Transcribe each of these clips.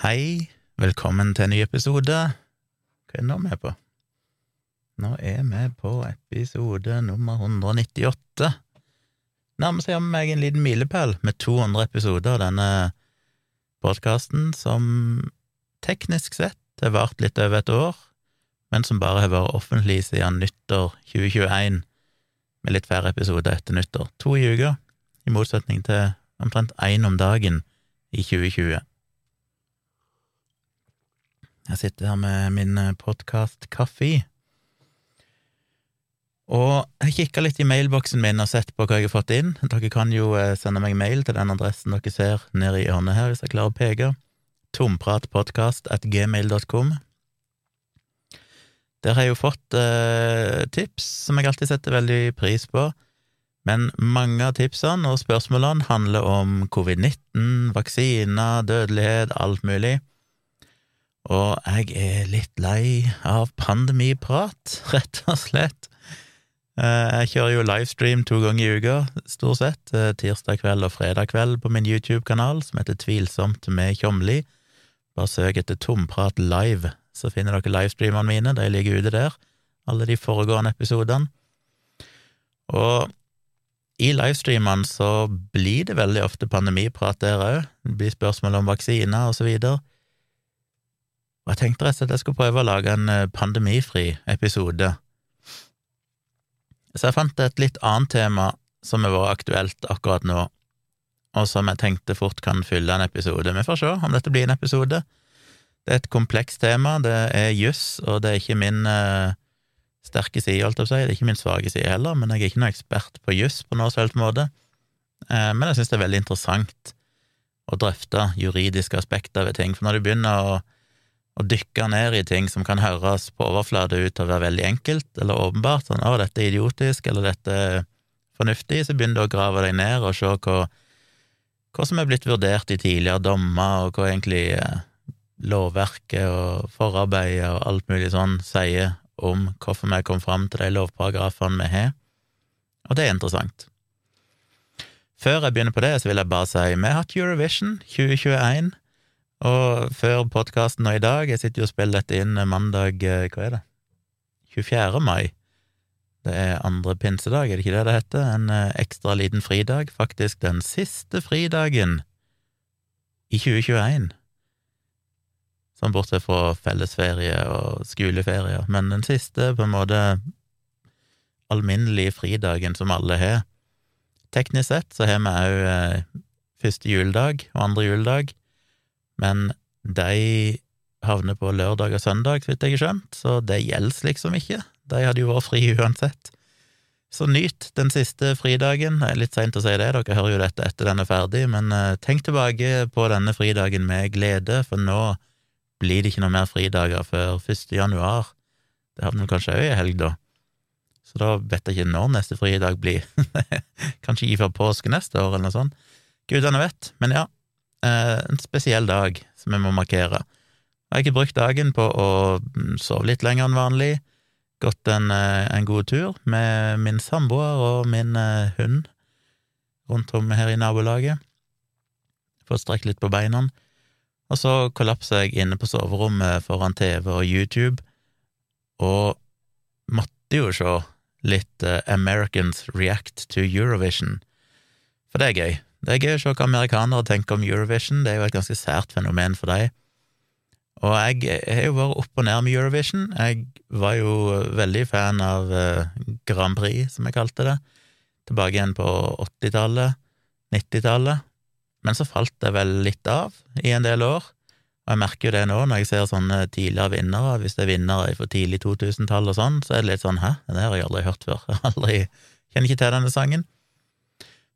Hei, velkommen til en ny episode. Hva er det nå vi er på? Nå er vi på episode nummer 198. Nærmer seg meg en liten milepæl med 200 episoder av denne podkasten, som teknisk sett har vart litt over et år, men som bare har vært offentlig siden nyttår 2021, med litt færre episoder etter nyttår. To i uka, i motsetning til omtrent én om dagen i 2020. Jeg sitter her med min podkast Kaffe. Og jeg kikka litt i mailboksen min og sett på hva jeg har fått inn. Dere kan jo sende meg mail til den adressen dere ser nede i hjørnet her, hvis jeg klarer å peke. Tompratpodkast.gmail.com. at Der har jeg jo fått eh, tips som jeg alltid setter veldig pris på, men mange av tipsene og spørsmålene handler om covid-19, vaksiner, dødelighet, alt mulig. Og jeg er litt lei av pandemiprat, rett og slett. Jeg kjører jo livestream to ganger i uka, stort sett, tirsdag kveld og fredag kveld på min YouTube-kanal, som heter Tvilsomt med Tjomli. Bare søk etter Tomprat live, så finner dere livestreamene mine, de ligger ute der, alle de foregående episodene. Og i livestreamene så blir det veldig ofte pandemiprat der òg, det blir spørsmål om vaksiner og så videre. Og jeg tenkte rett og slett jeg skulle prøve å lage en pandemifri episode. Så jeg fant et litt annet tema som har vært aktuelt akkurat nå, og som jeg tenkte fort kan fylle en episode. Vi får se om dette blir en episode. Det er et komplekst tema, det er juss, og det er ikke min uh, sterke side, holdt jeg på å si, det er ikke min svake side heller, men jeg er ikke noen ekspert på juss på noen som helst måte. Uh, men jeg synes det er veldig interessant å drøfte juridiske aspekter ved ting, for når du begynner å å dykke ned i ting som kan høres på overflate ut til å være veldig enkelt eller åpenbart, sånn 'å, dette er idiotisk', eller 'dette er fornuftig', så begynner du å grave deg ned og se hva, hva som er blitt vurdert i tidligere dommer, og hva egentlig eh, lovverket og forarbeidet og alt mulig sånn sier om hvorfor vi kom fram til de lovparagrafene vi har, og det er interessant. Før jeg begynner på det, så vil jeg bare si vi har hatt Eurovision 2021. Og før podkasten og i dag, jeg sitter jo og spiller dette inn mandag, hva er det, 24. mai. Det er andre pinsedag, er det ikke det det heter? En ekstra liten fridag, faktisk den siste fridagen i 2021. Sånn bortsett fra fellesferie og skoleferie, men den siste, på en måte, alminnelige fridagen som alle har. Teknisk sett så har vi òg første juledag og andre juledag men de havner på lørdag og søndag, så vidt jeg har skjønt, så det gjelder liksom ikke. De hadde jo vært fri uansett. Så nyt den siste fridagen. Det er litt seint å si det, dere hører jo dette etter den er ferdig, men tenk tilbake på denne fridagen med glede, for nå blir det ikke noe mer fridager før 1. januar. Det havner kanskje òg i helg, da. Så da vet jeg ikke når neste fridag blir. kanskje ikke før påske neste år, eller noe sånt. Gudene vet. Men ja, en spesiell dag som jeg må markere. Jeg har ikke brukt dagen på å sove litt lenger enn vanlig, gått en, en god tur med min samboer og min hund rundt om her i nabolaget, fått strekt litt på beina, og så kollapsa jeg inne på soverommet foran TV og YouTube, og måtte jo se litt Americans React to Eurovision, for det er gøy. Det er gøy å se hva amerikanere tenker om Eurovision, det er jo et ganske sært fenomen for dem. Og jeg har jo vært opp og ned med Eurovision. Jeg var jo veldig fan av Grand Prix, som jeg kalte det, tilbake igjen på 80-tallet, 90-tallet, men så falt det vel litt av i en del år. Og jeg merker jo det nå, når jeg ser sånne tidligere vinnere, hvis det er vinnere fra tidlig 2000-tall og sånn, så er det litt sånn hæ, det har jeg aldri hørt før, jeg aldri, kjenner ikke til denne sangen.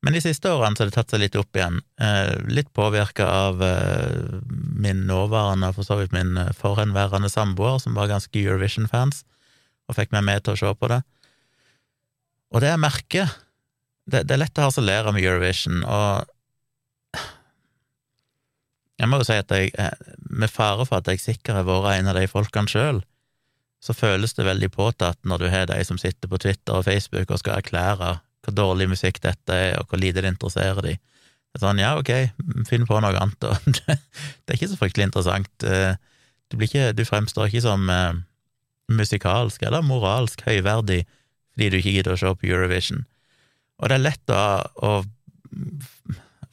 Men de siste årene så har det tatt seg litt opp igjen, litt påvirka av min nåværende, for så vidt min forhenværende samboer, som var ganske Eurovision-fans, og fikk meg med til å se på det. Og det jeg merker Det, det er lett å harselere med Eurovision, og jeg må jo si at jeg, med fare for at jeg sikkert har vært en av de folkene sjøl, så føles det veldig påtatt når du har de som sitter på Twitter og Facebook og skal erklære hvor dårlig musikk dette er, og hvor lite det interesserer de. Det er sånn, ja, ok, finn på noe annet, og Det, er ikke så fryktelig interessant. Eh, du, ikke, du fremstår ikke som eh, musikalsk eller moralsk høyverdig fordi du ikke gidder å se på Eurovision. Og det er lett da, å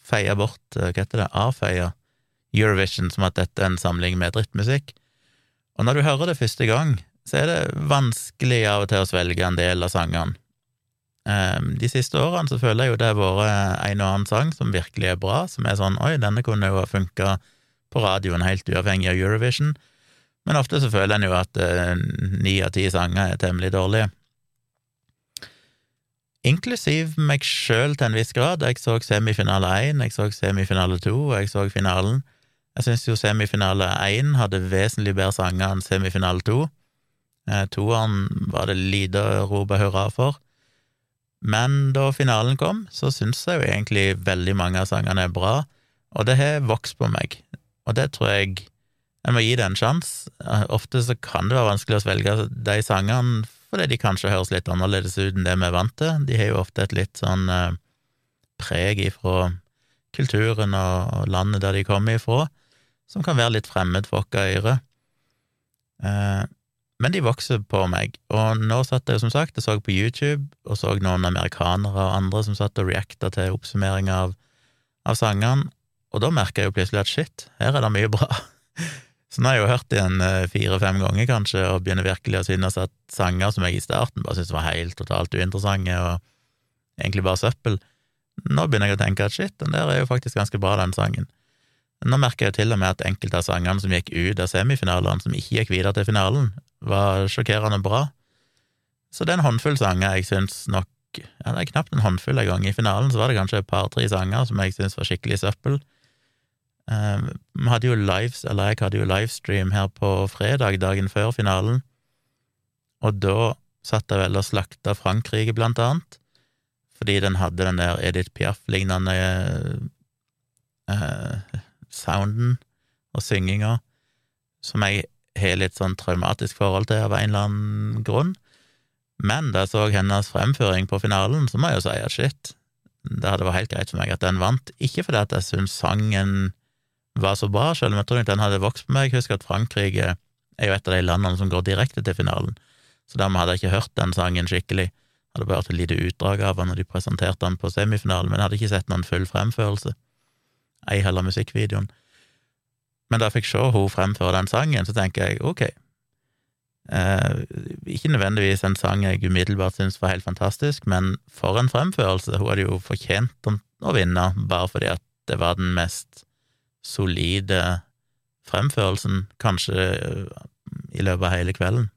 feie bort, hva heter det, avfeie Eurovision som at dette er en samling med drittmusikk. Og når du hører det første gang, så er det vanskelig av og til å svelge en del av sangene. Ehm, de siste årene så føler jeg jo det har vært en og annen sang som virkelig er bra, som er sånn oi, denne kunne jo ha funka på radioen helt uavhengig av Eurovision, men ofte så føler en jo at eh, ni av ti sanger er temmelig dårlige. Inklusiv meg sjøl til en viss grad. Jeg så semifinale én, jeg så semifinale to, og jeg så finalen. Jeg syns jo semifinale én hadde vesentlig bedre sanger enn semifinale to. Eh, toeren var det lite å rope hurra for. Men da finalen kom, så syns jeg jo egentlig veldig mange av sangene er bra, og det har vokst på meg, og det tror jeg jeg må gi det en sjanse. Ofte så kan det være vanskelig å svelge de sangene fordi de kanskje høres litt annerledes ut enn det vi er vant til. De har jo ofte et litt sånn eh, preg ifra kulturen og landet der de kommer ifra, som kan være litt fremmed for vårt øre. Eh, men de vokser på meg, og nå satt jeg jo som sagt og så på YouTube, og så noen amerikanere og andre som satt og reacta til oppsummering av, av sangene, og da merka jeg jo plutselig at shit, her er det mye bra. Så nå har jeg jo hørt det igjen eh, fire-fem ganger, kanskje, og begynner virkelig å synes at sanger som jeg i starten bare syntes var helt totalt uinteressante og egentlig bare søppel, nå begynner jeg å tenke at shit, den der er jo faktisk ganske bra, den sangen. Nå merker jeg jo til og med at enkelte av sangene som gikk ut av semifinalene, som ikke gikk videre til finalen, var sjokkerende bra. Så det er en håndfull sanger jeg syns nok Ja, det er knapt en håndfull en gang. I finalen så var det kanskje et par-tre sanger som jeg syns var skikkelig søppel. Um, vi hadde jo lives, eller jeg hadde jo livestream her på fredag, dagen før finalen, og da satt jeg vel og slakta Frankrike, blant annet, fordi den hadde den der Edith Piaf-lignende uh, sounden og synginga som jeg har litt sånn traumatisk forhold til av en eller annen grunn. Men da jeg så hennes fremføring på finalen, så må jeg jo si at shit, det hadde vært helt greit for meg at den vant. Ikke fordi at jeg syns sangen var så bra, selv om jeg tror den hadde vokst på meg. Jeg husker at Frankrike er jo et av de landene som går direkte til finalen, så dermed hadde jeg ikke hørt den sangen skikkelig. Jeg hadde bare hørt et lite utdrag av den når de presenterte den på semifinalen, men jeg hadde ikke sett noen full fremførelse, ei heller musikkvideoen. Men da jeg fikk se hun fremføre den sangen, så tenker jeg ok, eh, ikke nødvendigvis en sang jeg umiddelbart syntes var helt fantastisk, men for en fremførelse! Hun hadde jo fortjent å vinne, bare fordi at det var den mest solide fremførelsen, kanskje eh, i løpet av hele kvelden,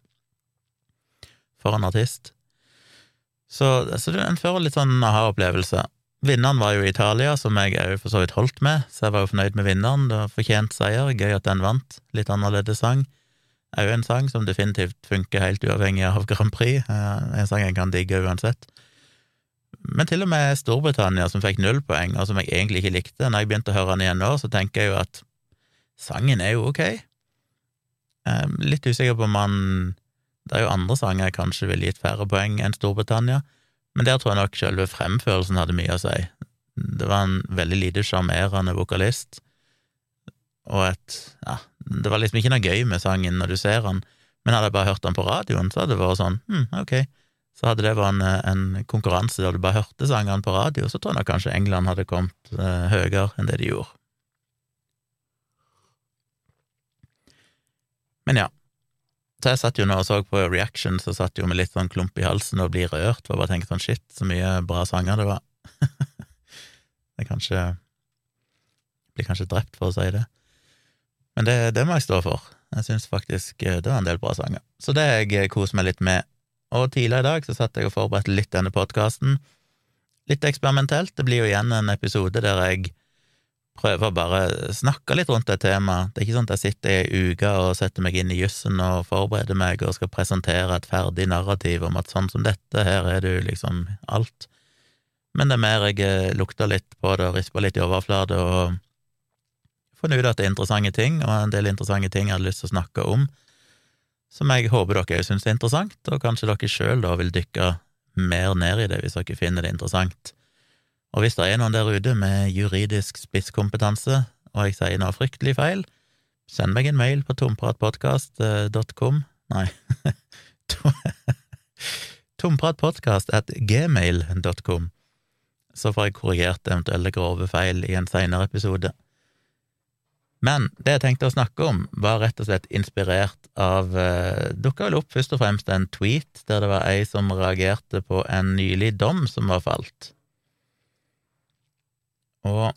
for en artist. Så, så en får litt sånn aha-opplevelse. Vinneren var jo Italia, som jeg òg for så vidt holdt med, så jeg var jo fornøyd med vinneren. Det var fortjent seier, gøy at den vant. Litt annerledes sang. Òg en sang som definitivt funker helt uavhengig av Grand Prix. Eh, en sang jeg kan digge uansett. Men til og med Storbritannia, som fikk null poeng, og som jeg egentlig ikke likte, når jeg begynte å høre den igjen nå, så tenker jeg jo at sangen er jo ok. Eh, litt usikker på om han Det er jo andre sanger jeg kanskje ville gitt færre poeng enn Storbritannia. Men der tror jeg nok selve fremførelsen hadde mye å si. Det var en veldig lite sjarmerende vokalist, og et Ja, det var liksom ikke noe gøy med sangen når du ser den, men hadde jeg bare hørt den på radioen, så hadde det vært sånn hm, ok. Så hadde det vært en, en konkurranse der du bare hørte sangene på radio, så tror jeg nok kanskje England hadde kommet eh, høyere enn det de gjorde. Men ja, så jeg satt jo nå og så på reaction, så satt jo med litt sånn klump i halsen og blir rørt, for å bare tenke sånn shit, så mye bra sanger det var. det kanskje Blir kanskje drept for å si det. Men det, det må jeg stå for. Jeg syns faktisk eh, det var en del bra sanger. Så det jeg eh, koser meg litt med. Og tidligere i dag så satt jeg og forberedte litt denne podkasten. Litt eksperimentelt. Det blir jo igjen en episode der jeg prøve å bare snakke litt rundt det temaet. Det er ikke sånn at jeg sitter ei uke og setter meg inn i jussen og forbereder meg og skal presentere et ferdig narrativ om at sånn som dette, her er du liksom alt. Men det er mer jeg eh, lukter litt på det og risper litt i overflate og funnet ut at det er interessante ting, og en del interessante ting jeg hadde lyst til å snakke om, som jeg håper dere òg syns er interessant, og kanskje dere sjøl da vil dykke mer ned i det hvis dere finner det interessant. Og hvis det er noen der ute med juridisk spisskompetanse, og jeg sier noe fryktelig feil, send meg en mail på tompratpodkast.com Nei tompratpodkast.gmail.com, så får jeg korrigert eventuelle grove feil i en seinere episode. Men det jeg tenkte å snakke om, var rett og slett inspirert av eh, Dukka vel opp først og fremst en tweet der det var ei som reagerte på en nylig dom som var falt. Og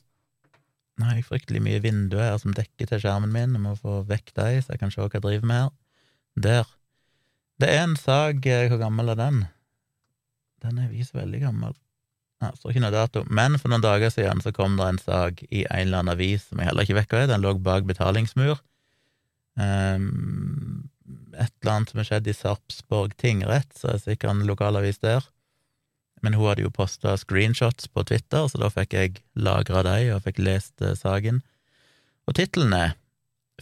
nå har jeg fryktelig mye vinduer her som dekker til skjermen min, jeg må få vekk dem, så jeg kan se hva jeg driver med her. Der. Det er en sak eh, Hvor gammel er den? Den er visst veldig gammel. Ja, står ikke noe dato. Men for noen dager siden så kom det en sak i en eller annen avis som jeg heller ikke vet hva er, den lå bak betalingsmur. Um, et eller annet som har skjedd i Sarpsborg tingrett, så er det sikkert en lokalavis der. Men hun hadde jo posta screenshots på Twitter, så da fikk jeg lagra dem og fikk lest uh, saken. Og tittelen er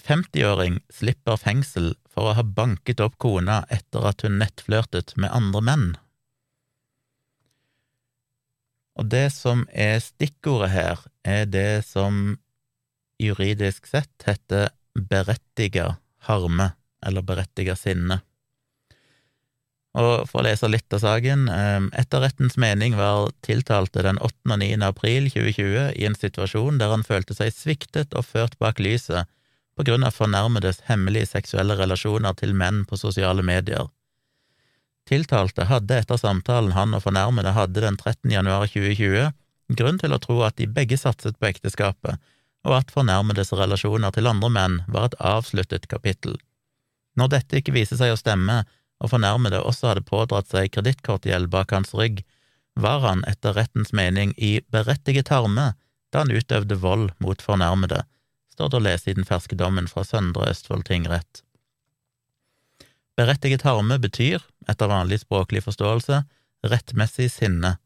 50-åring slipper fengsel for å ha banket opp kona etter at hun nettflørtet med andre menn. Og det som er stikkordet her, er det som juridisk sett heter berettiga harme, eller berettiga sinne. Og for å lese litt av saken, etterrettens etter rettens mening var tiltalte den 8. og 9. april 2020 i en situasjon der han følte seg sviktet og ført bak lyset på grunn av fornærmedes hemmelige seksuelle relasjoner til menn på sosiale medier. Tiltalte hadde etter samtalen han og fornærmede hadde den 13. januar 2020, grunn til å tro at de begge satset på ekteskapet, og at fornærmedes relasjoner til andre menn var et avsluttet kapittel. Når dette ikke viser seg å stemme, og fornærmede også hadde pådratt seg kredittkortgjeld bak hans rygg, var han etter rettens mening i berettiget harme da han utøvde vold mot fornærmede, står det å lese i den ferske dommen fra Søndre Østfold tingrett. Berettiget harme betyr, etter vanlig språklig forståelse, rettmessig sinne.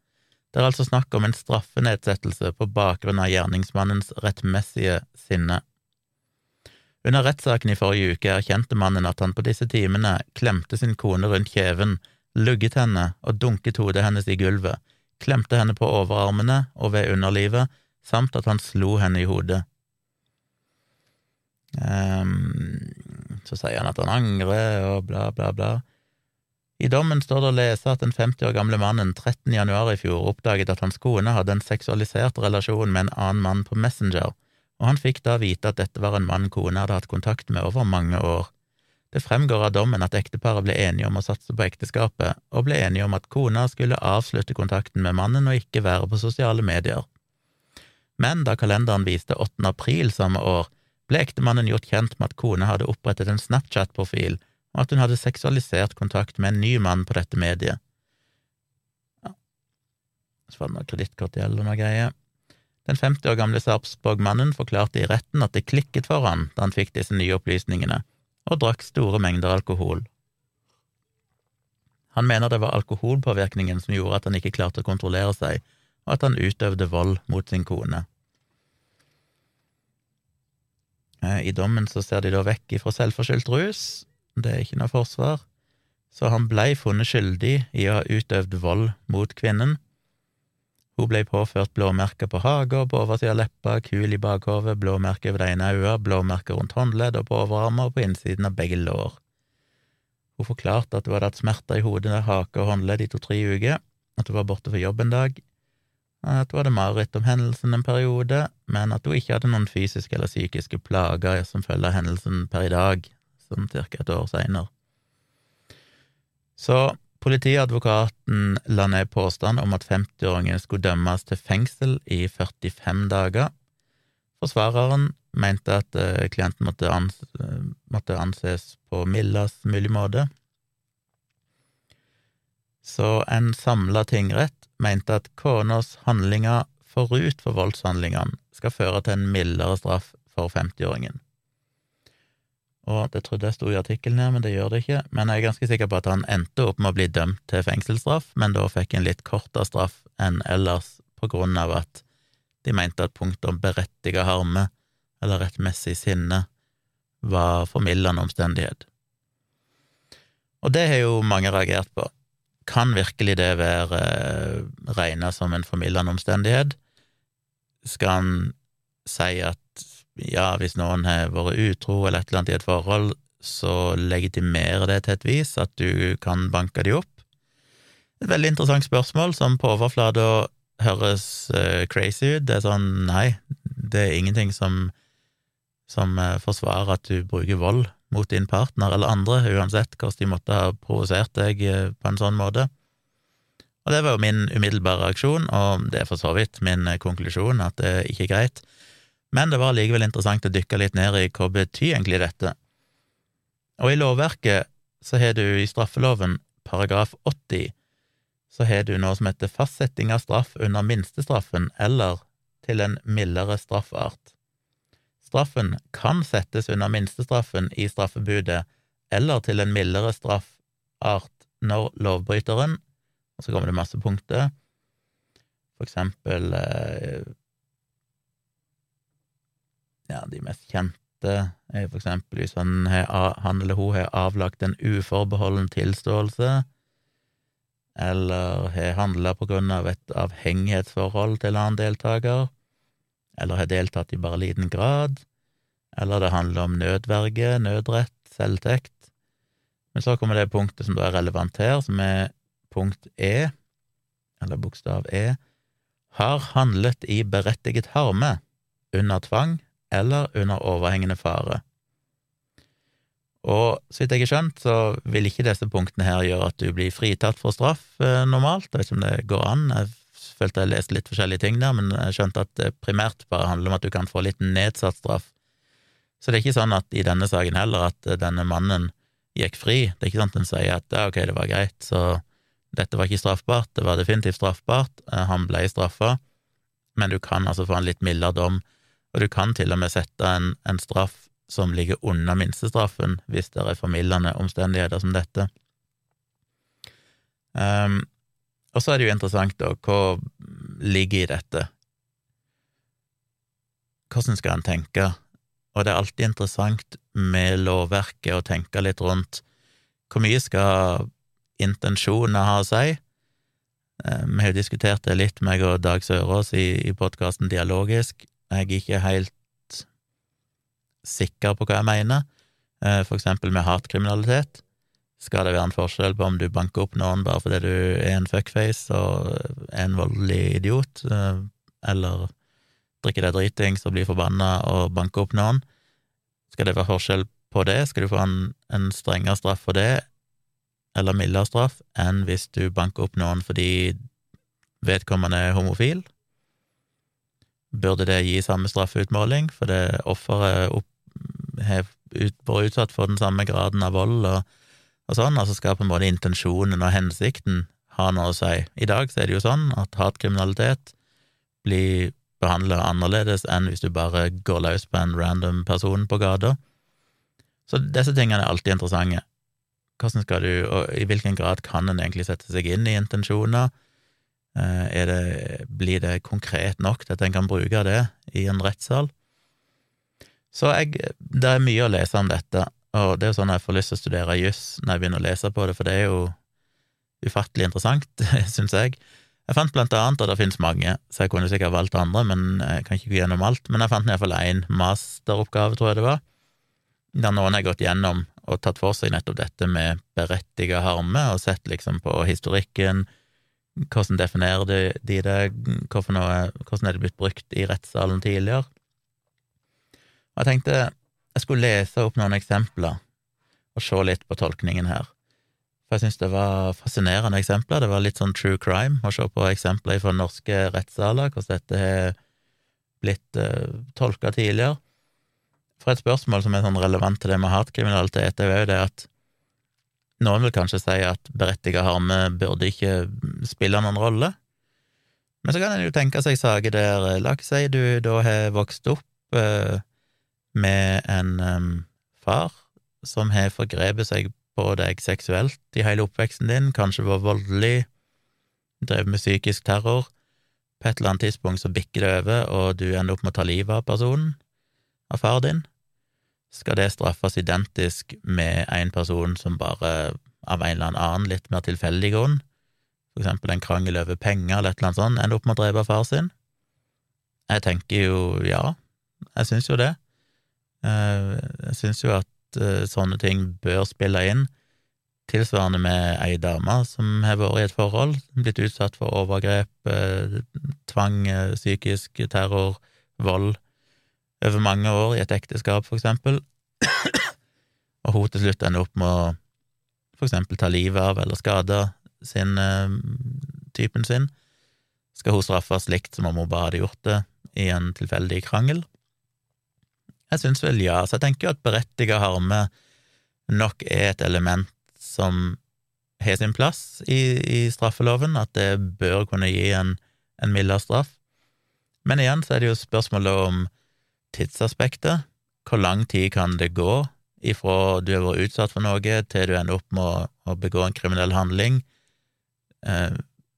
Det er altså snakk om en straffenedsettelse på bakgrunn av gjerningsmannens rettmessige sinne. Under rettssaken i forrige uke erkjente mannen at han på disse timene klemte sin kone rundt kjeven, lugget henne og dunket hodet hennes i gulvet, klemte henne på overarmene og ved underlivet, samt at han slo henne i hodet. Um, så sier han at han angrer, og bla, bla, bla. I dommen står det å lese at den 50 år gamle mannen 13. januar i fjor oppdaget at hans kone hadde en seksualisert relasjon med en annen mann på Messenger, og han fikk da vite at dette var en mann kone hadde hatt kontakt med over mange år. Det fremgår av dommen at ekteparet ble enige om å satse på ekteskapet, og ble enige om at kona skulle avslutte kontakten med mannen og ikke være på sosiale medier. Men da kalenderen viste 8. april samme år, ble ektemannen gjort kjent med at kona hadde opprettet en Snapchat-profil, og at hun hadde seksualisert kontakt med en ny mann på dette mediet. Ja. Så var det noe kredittkortgjeld og noe greier. Den 50 år gamle Sarpsborg-mannen forklarte i retten at det klikket for han da han fikk disse nye opplysningene, og drakk store mengder alkohol. Han mener det var alkoholpåvirkningen som gjorde at han ikke klarte å kontrollere seg, og at han utøvde vold mot sin kone. Eh, I dommen så ser de da vekk ifra selvforskyldt rus, det er ikke noe forsvar, så han blei funnet skyldig i å ha utøvd vold mot kvinnen. Hun ble påført blåmerker på hage og på oversida av leppa, kul i bakhovet, blåmerker ved det ene øyet, blåmerker rundt håndledd og på overarmer og på innsiden av begge lår. Hun forklarte at hun hadde hatt smerter i hodet, hake og håndledd i to–tre uker, at hun var borte for jobb en dag, at hun hadde mareritt om hendelsen en periode, men at hun ikke hadde noen fysiske eller psykiske plager som følge av hendelsen per i dag, som cirka et år seinere. Så politiadvokaten la ned påstand om at 50-åringen skulle dømmes til fengsel i 45 dager. Forsvareren mente at eh, klienten måtte, ans måtte anses på mildest mulig måte. Så en samla tingrett mente at konas handlinger forut for voldshandlingene skal føre til en mildere straff for 50-åringen. Og det trodde jeg sto i artikkelen her, men det gjør det ikke. Men jeg er ganske sikker på at han endte opp med å bli dømt til fengselsstraff, men da fikk en litt kortere straff enn ellers på grunn av at de mente at punktet om berettiget harme, eller rettmessig sinne, var formildende omstendighet. Og det har jo mange reagert på. kan virkelig det være eh, regna som en formildende omstendighet? Skal han si at ja, hvis noen har vært utro eller et eller annet i et forhold, så legitimerer det til et vis at du kan banke de opp? Et veldig interessant spørsmål som på overflata høres uh, crazy ut. Det er sånn, nei, det er ingenting som, som uh, forsvarer at du bruker vold mot din partner eller andre, uansett hvordan de måtte ha provosert deg uh, på en sånn måte. Og det var jo min umiddelbare reaksjon, og det er for så vidt min konklusjon, at det ikke er greit. Men det var likevel interessant å dykke litt ned i hva betyr egentlig dette. Og i lovverket så har du i straffeloven paragraf 80 så har du noe som heter fastsetting av straff under minstestraffen eller til en mildere straffart. Straffen kan settes under minstestraffen i straffebudet eller til en mildere straffart når lovbryteren Og så kommer det masse punkter, for eksempel eh, Ja, de mest kjente er for eksempel hvis han, han eller hun har avlagt en uforbeholden tilståelse eller har handla på grunn av et avhengighetsforhold til en annen deltaker, eller har deltatt i bare liten grad, eller det handler om nødverge, nødrett, selvtekt. Men så kommer det punktet som da er relevant her, som er punkt E, eller bokstav E, har handlet i berettiget harme, under tvang eller under overhengende fare. Og så vidt jeg har skjønt, så vil ikke disse punktene her gjøre at du blir fritatt for straff eh, normalt. Jeg vet ikke om det går an. Jeg følte jeg leste litt forskjellige ting der, men jeg skjønte at det primært bare handler om at du kan få litt nedsatt straff. Så det er ikke sånn at i denne saken heller at denne mannen gikk fri. Det er ikke sånn at en sier at ja, ok, det var greit, så dette var ikke straffbart. Det var definitivt straffbart. Eh, han ble straffa, men du kan altså få en litt mildere dom, og du kan til og med sette en, en straff som ligger under minstestraffen hvis det er formildende omstendigheter som dette. Um, og så er det jo interessant, da, hva ligger i dette? Hvordan skal en tenke? Og det er alltid interessant med lovverket å tenke litt rundt hvor mye skal intensjoner ha å si? Ehm, vi har jo diskutert det litt, meg og Dag Sørås, i, i podkasten Dialogisk. Jeg er ikke helt sikker på hva jeg mener, eh, for eksempel med hatkriminalitet. Skal det være en forskjell på om du banker opp noen bare fordi du er en fuckface og er en voldelig idiot, eh, eller drikker deg dritings og blir forbanna og banker opp noen? Skal det være forskjell på det? Skal du få en, en strengere straff for det, eller mildere straff, enn hvis du banker opp noen fordi vedkommende er homofil? Burde det gi samme straffeutmåling, for det offeret har vært utsatt for den samme graden av vold og, og sånn, altså skal på en måte intensjonen og hensikten ha noe å si. I dag så er det jo sånn at hatkriminalitet blir behandla annerledes enn hvis du bare går løs på en random person på gata. Så disse tingene er alltid interessante. Hvordan skal du, og i hvilken grad kan en egentlig sette seg inn i intensjoner? Eh, det, blir det konkret nok til at en kan bruke det i en rettssal? Så jeg, det er mye å lese om dette, og det er jo sånn jeg får lyst til å studere juss når jeg begynner å lese på det, for det er jo ufattelig interessant, syns jeg. Jeg fant blant annet, og det finnes mange, så jeg kunne sikkert valgt andre, men jeg kan ikke gå gjennom alt, men jeg fant iallfall én masteroppgave, tror jeg det var, der noen har gått gjennom og tatt for seg nettopp dette med berettiga harme, og sett liksom på historikken, hvordan definerer de, de det, hvordan er det blitt brukt i rettssalen tidligere, jeg tenkte jeg skulle lese opp noen eksempler og se litt på tolkningen her. For jeg syns det var fascinerende eksempler. Det var litt sånn true crime å se på eksempler fra norske rettssaler, hvordan dette har blitt uh, tolka tidligere. For et spørsmål som er sånn relevant til det med hatkriminalitet, er jo det at noen vil kanskje si at berettiget harme burde ikke spille noen rolle. Men så kan en jo tenke seg saker der, eh, la oss si du da har vokst opp eh, med en eh, far som har forgrepet seg på deg seksuelt i hele oppveksten din, kanskje var voldelig, drev med psykisk terror. På et eller annet tidspunkt så bikker det over, og du ender opp med å ta livet av personen, av far din. Skal det straffes identisk med en person som bare av en eller annen litt mer tilfeldig grunn for eksempel en krangel over penger eller et eller annet sånt, ender opp med å drepe far sin. Jeg tenker jo ja, jeg syns jo det. Eh, jeg syns jo at eh, sånne ting bør spille inn. Tilsvarende med ei dame som har vært i et forhold, blitt utsatt for overgrep, eh, tvang, psykisk terror, vold over mange år i et ekteskap, for eksempel, og hun til slutt ender opp med å for eksempel ta livet av eller skade sin typen sin, skal hun straffes likt som om hun bare hadde gjort det i en tilfeldig krangel? Jeg syns vel ja, så jeg tenker jo at berettiga harme nok er et element som har sin plass i, i, straffeloven, at det bør kunne gi en, en mildere straff. Men igjen så er det jo spørsmålet om tidsaspektet. Hvor lang tid kan det gå ifra du har vært utsatt for noe, til du ender opp med å, å begå en kriminell handling? Eh,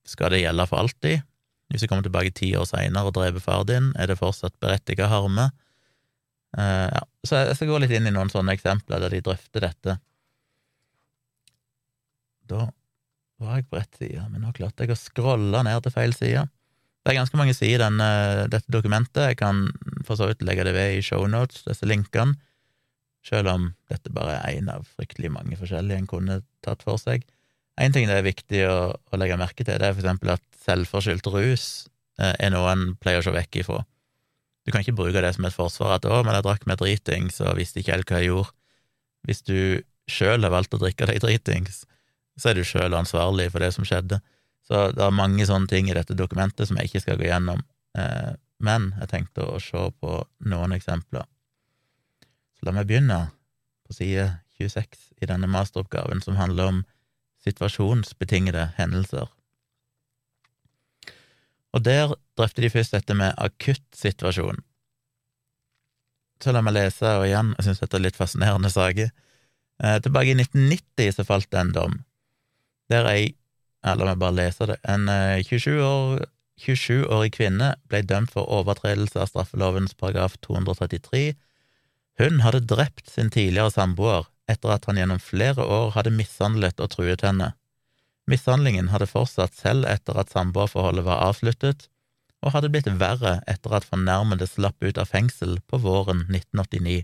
skal det gjelde for alltid? Hvis du kommer tilbake ti år seinere og dreper far din, er det fortsatt berettiget harme? Eh, ja. Så jeg skal gå litt inn i noen sånne eksempler der de drøfter dette. Da var jeg på rett side, men nå klarte jeg å scrolle ned til feil side. Det er ganske mange sider i denne, dette dokumentet. Jeg kan for så vidt legge det ved i shownotes, disse linkene, selv om dette bare er én av fryktelig mange forskjellige en kunne tatt for seg. En ting det er viktig å, å legge merke til, det er for eksempel at selvforskyldt rus eh, er noe en pleier å se vekk ifra. Du kan ikke bruke det som et forsvar at 'å, men jeg drakk meg dritings og visste ikke helt hva jeg gjorde'. Hvis du sjøl har valgt å drikke deg dritings, så er du sjøl ansvarlig for det som skjedde. Så det er mange sånne ting i dette dokumentet som jeg ikke skal gå gjennom, eh, men jeg tenkte å se på noen eksempler. Så la meg begynne på side 26 i denne masteroppgaven, som handler om situasjonsbetingede hendelser. Og der drøfter de først dette med akuttsituasjon. Så la meg lese, og igjen, jeg syns dette er litt fascinerende saker. Eh, tilbake i 1990 så falt det en dom der ei La meg bare leser det. En eh, 27 år 27-årig kvinne ble dømt for overtredelse av straffelovens paragraf 233. Hun hadde drept sin tidligere samboer etter at han gjennom flere år hadde mishandlet og truet henne. Mishandlingen hadde fortsatt selv etter at samboerforholdet var avsluttet, og hadde blitt verre etter at fornærmede slapp ut av fengsel på våren 1989.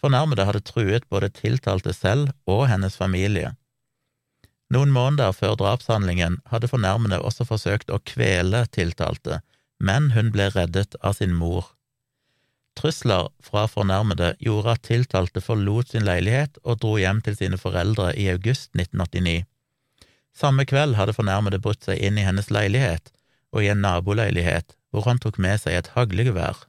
Fornærmede hadde truet både tiltalte selv og hennes familie. Noen måneder før drapshandlingen hadde fornærmede også forsøkt å kvele tiltalte, men hun ble reddet av sin mor. Trusler fra fornærmede gjorde at tiltalte forlot sin leilighet og dro hjem til sine foreldre i august 1989. Samme kveld hadde fornærmede brutt seg inn i hennes leilighet og i en naboleilighet, hvor han tok med seg et haglgevær.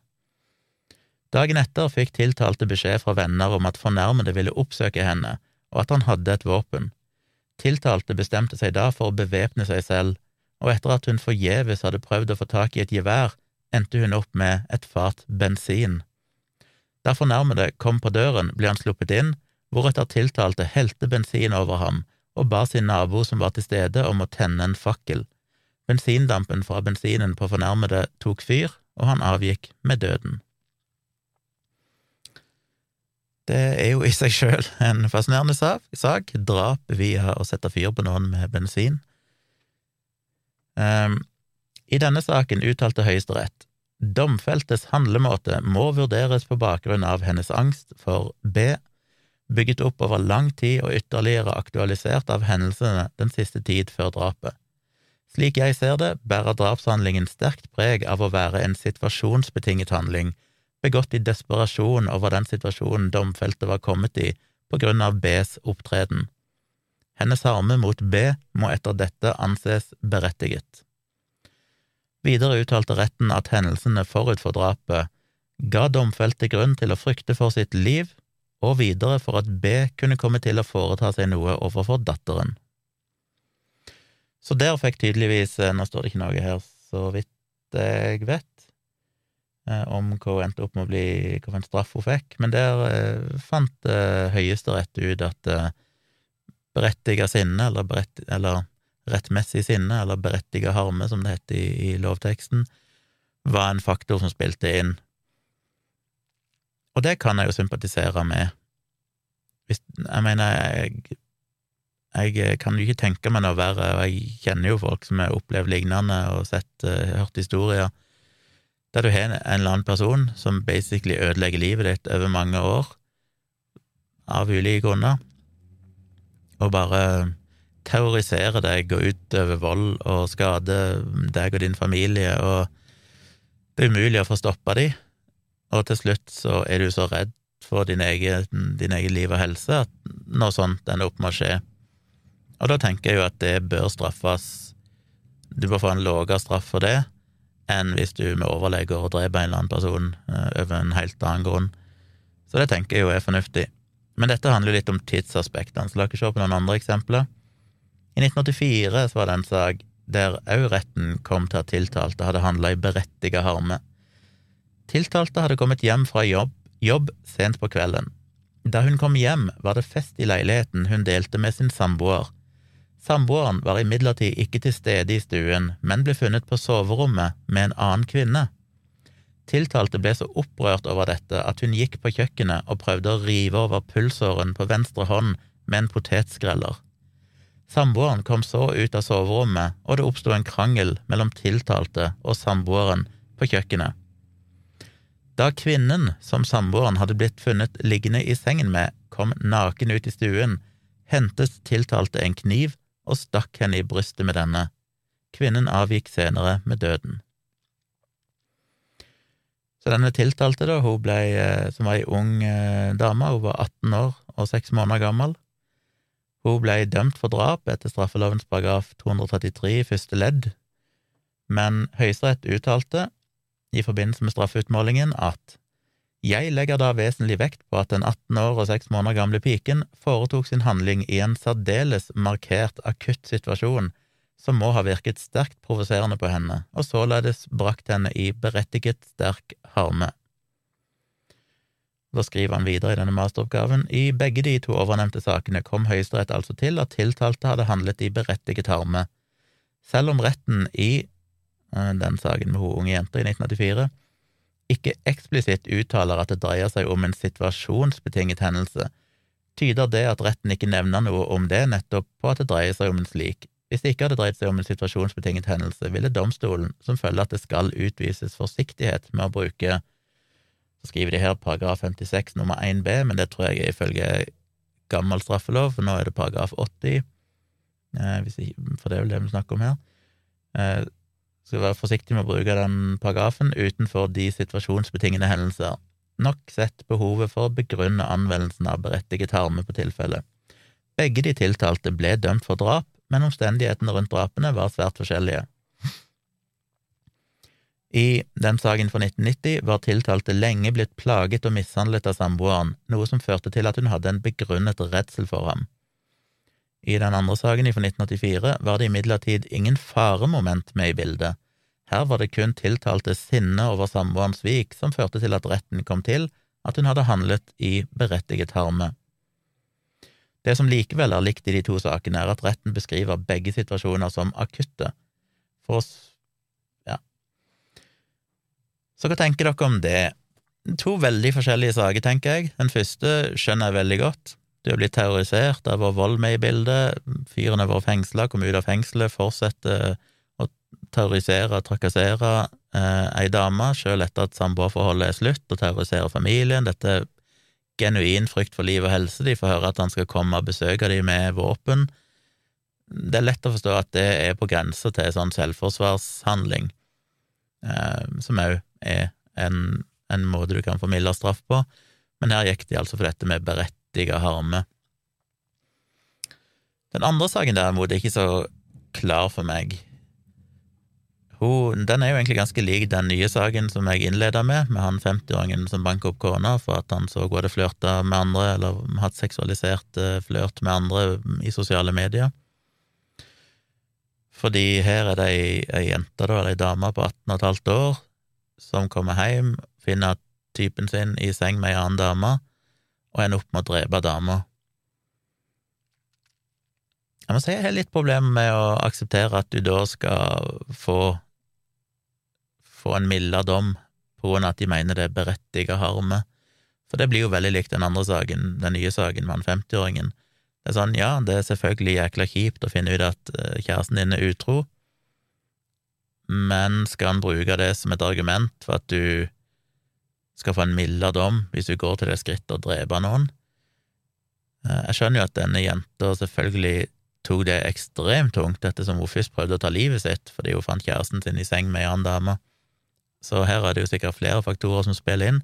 Dagen etter fikk tiltalte beskjed fra venner om at fornærmede ville oppsøke henne, og at han hadde et våpen. Tiltalte bestemte seg da for å bevæpne seg selv, og etter at hun forgjeves hadde prøvd å få tak i et gevær, endte hun opp med et fat bensin. Da fornærmede kom på døren, ble han sluppet inn, hvoretter tiltalte helte bensin over ham og ba sin nabo som var til stede, om å tenne en fakkel. Bensindampen fra bensinen på fornærmede tok fyr, og han avgikk med døden. Det er jo i seg sjøl en fascinerende sak, drap via å sette fyr på noen med bensin. Um, I denne saken uttalte Høyesterett domfeltes handlemåte må vurderes på bakgrunn av hennes angst for B bygget opp over lang tid og ytterligere aktualisert av hendelsene den siste tid før drapet. Slik jeg ser det, bærer drapshandlingen sterkt preg av å være en situasjonsbetinget handling, begått i desperasjon over den situasjonen domfelte var kommet i på grunn av Bs opptreden. Hennes harme mot B må etter dette anses berettiget. Videre uttalte retten at hendelsene forut for drapet ga domfelte grunn til å frykte for sitt liv og videre for at B kunne komme til å foreta seg noe overfor datteren. Så der fikk tydeligvis eh, Nå står det ikke noe her, så vidt jeg vet, om hva hun endte opp med å bli, hva en straff hun fikk, men der eh, fant Høyesterett ut at berettiga sinne, eller, berett, eller rettmessig sinne, eller berettiga harme, som det heter i, i lovteksten, var en faktor som spilte inn. Og det kan jeg jo sympatisere med. Hvis, jeg mener, jeg, Jeg eh, kan jo ikke tenke meg noe verre, og jeg kjenner jo folk som har opplevd lignende og sett, hørt historier der du har en eller annen person som basically ødelegger livet ditt over mange år, av ulike grunner, og bare terroriserer deg og utøver vold og skader deg og din familie, og det er umulig å få stoppa de, og til slutt så er du så redd for din egen, din egen liv og helse at noe sånt ender opp med å skje. Og da tenker jeg jo at det bør straffes. Du bør få en lavere straff for det enn hvis du med overlegg går og dreper en eller annen person uh, over en helt annen grunn. Så det tenker jeg jo er fornuftig. Men dette handler jo litt om tidsaspektene, så la oss se på noen andre eksempler. I 1984 så var det en sak der òg retten kom til at tiltalte hadde handla i berettiga harme. Tiltalte hadde kommet hjem fra jobb, jobb sent på kvelden. Da hun kom hjem, var det fest i leiligheten hun delte med sin samboer. Samboeren var imidlertid ikke til stede i stuen, men ble funnet på soverommet med en annen kvinne. Tiltalte ble så opprørt over dette at hun gikk på kjøkkenet og prøvde å rive over pulsåren på venstre hånd med en potetskreller. Samboeren kom så ut av soverommet, og det oppsto en krangel mellom tiltalte og samboeren på kjøkkenet. Da kvinnen som samboeren hadde blitt funnet liggende i sengen med, kom naken ut i stuen, hentet tiltalte en kniv og stakk henne i brystet med denne. Kvinnen avgikk senere med døden. Så denne tiltalte, da, hun ble, eh, som var ei ung eh, dame, hun var 18 år og 6 måneder gammel. Hun ble dømt for drap etter straffelovens paragraf 233 første ledd, men Høyesterett uttalte i forbindelse med straffeutmålingen at jeg legger da vesentlig vekt på at den 18 år og 6 måneder gamle piken foretok sin handling i en særdeles markert akutt situasjon som må ha virket sterkt provoserende på henne, og således brakt henne i berettiget sterk harme. Da skriver han videre i denne masteroppgaven i begge de to overnevnte sakene kom Høyesterett altså til at tiltalte hadde handlet i berettiget harme, selv om retten i eh, den saken med hun unge jenta i 1984 ikke eksplisitt uttaler at det dreier seg om en situasjonsbetinget hendelse, tyder det at retten ikke nevner noe om det nettopp på at det dreier seg om en slik. Hvis det ikke hadde dreid seg om en situasjonsbetinget hendelse, ville domstolen, som følger at det skal utvises forsiktighet med å bruke Så skriver de her paragraf 56 nummer 1b, men det tror jeg er ifølge gammel straffelov, for nå er det paragraf 80, eh, for det er vel det vi snakker om her. Skal være forsiktig med å bruke den paragrafen utenfor de situasjonsbetingede hendelser. Nok sett behovet for å begrunne anvendelsen av berettiget harme på tilfellet. Begge de tiltalte ble dømt for drap, men omstendighetene rundt drapene var svært forskjellige. I den saken fra 1990 var tiltalte lenge blitt plaget og mishandlet av samboeren, noe som førte til at hun hadde en begrunnet redsel for ham. I den andre saken fra 1984 var det imidlertid ingen faremoment med i bildet. Her var det kun tiltalte sinne over samboerens svik som førte til at retten kom til at hun hadde handlet i berettiget harme. Det som likevel er likt i de to sakene, er at retten beskriver begge situasjoner som akutte. For oss ja. Så hva tenker dere om det? To veldig forskjellige saker, tenker jeg. Den første skjønner jeg veldig godt. Du har blitt terrorisert, det har vært vold med i bildet, fyren har vært fengsla, kom ut av fengselet, fortsetter å terrorisere og trakassere eh, ei dame, sjøl etter at samboerforholdet er slutt, og terroriserer familien. Dette er genuin frykt for liv og helse, de får høre at han skal komme og besøke dem med våpen. Det er lett å forstå at det er på grensa til sånn selvforsvarshandling, eh, som òg er en, en måte du kan få mildere straff på, men her gikk de altså for dette med beredt heftige harme. Den andre saken derimot er ikke så klar for meg. Hun, den er jo egentlig ganske lik den nye saken som jeg innleda med, med han 50-åringen som banka opp kona for at han så hun hadde flørta med andre, eller hatt seksualisert eh, flørt med andre i sosiale medier. Fordi her er det ei, ei jente, da, eller ei dame på 18 15 år, som kommer hjem, finner typen sin i seng med ei annen dame, og ender opp med å drepe dama. Jeg må si jeg har litt problemer med å akseptere at du da skal få få en mildere dom på grunn av at de mener det er berettiget harme, for det blir jo veldig likt den andre saken, den nye saken med han 50-åringen, Det er sånn, ja, det er selvfølgelig jækla kjipt å finne ut at eh, kjæresten din er utro, men skal han bruke det som et argument for at du skal få en mildere dom hvis hun går til det skrittet å drepe noen? Eh, jeg skjønner jo at denne jenta selvfølgelig tok det ekstremt tungt ettersom hun først prøvde å ta livet sitt fordi hun fant kjæresten sin i seng med ei annen dame. Så her er det jo sikkert flere faktorer som spiller inn,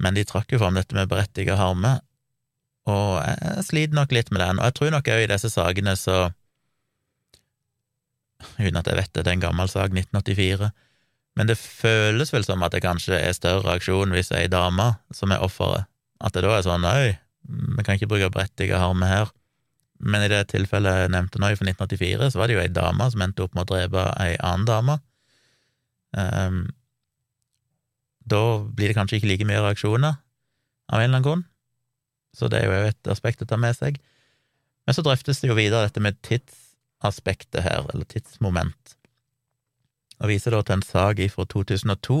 men de trakk jo fram dette med berettiget harme, og jeg sliter nok litt med den, og jeg tror nok òg i disse sakene så Uten at jeg vet det, det er en gammel sak, 1984, men det føles vel som at det kanskje er større reaksjon hvis ei dame som er offeret, at det da er sånn Oi, vi kan ikke bruke berettiget harme her. Men i det tilfellet jeg nevnte nå, fra 1984, så var det jo ei dame som endte opp med å drepe ei annen dame. Um, da blir det kanskje ikke like mye reaksjoner, av en eller annen grunn, så det er jo et aspekt å ta med seg. Men så drøftes det jo videre dette med tidsaspektet her, eller tidsmoment, og viser da til en sak fra 2002,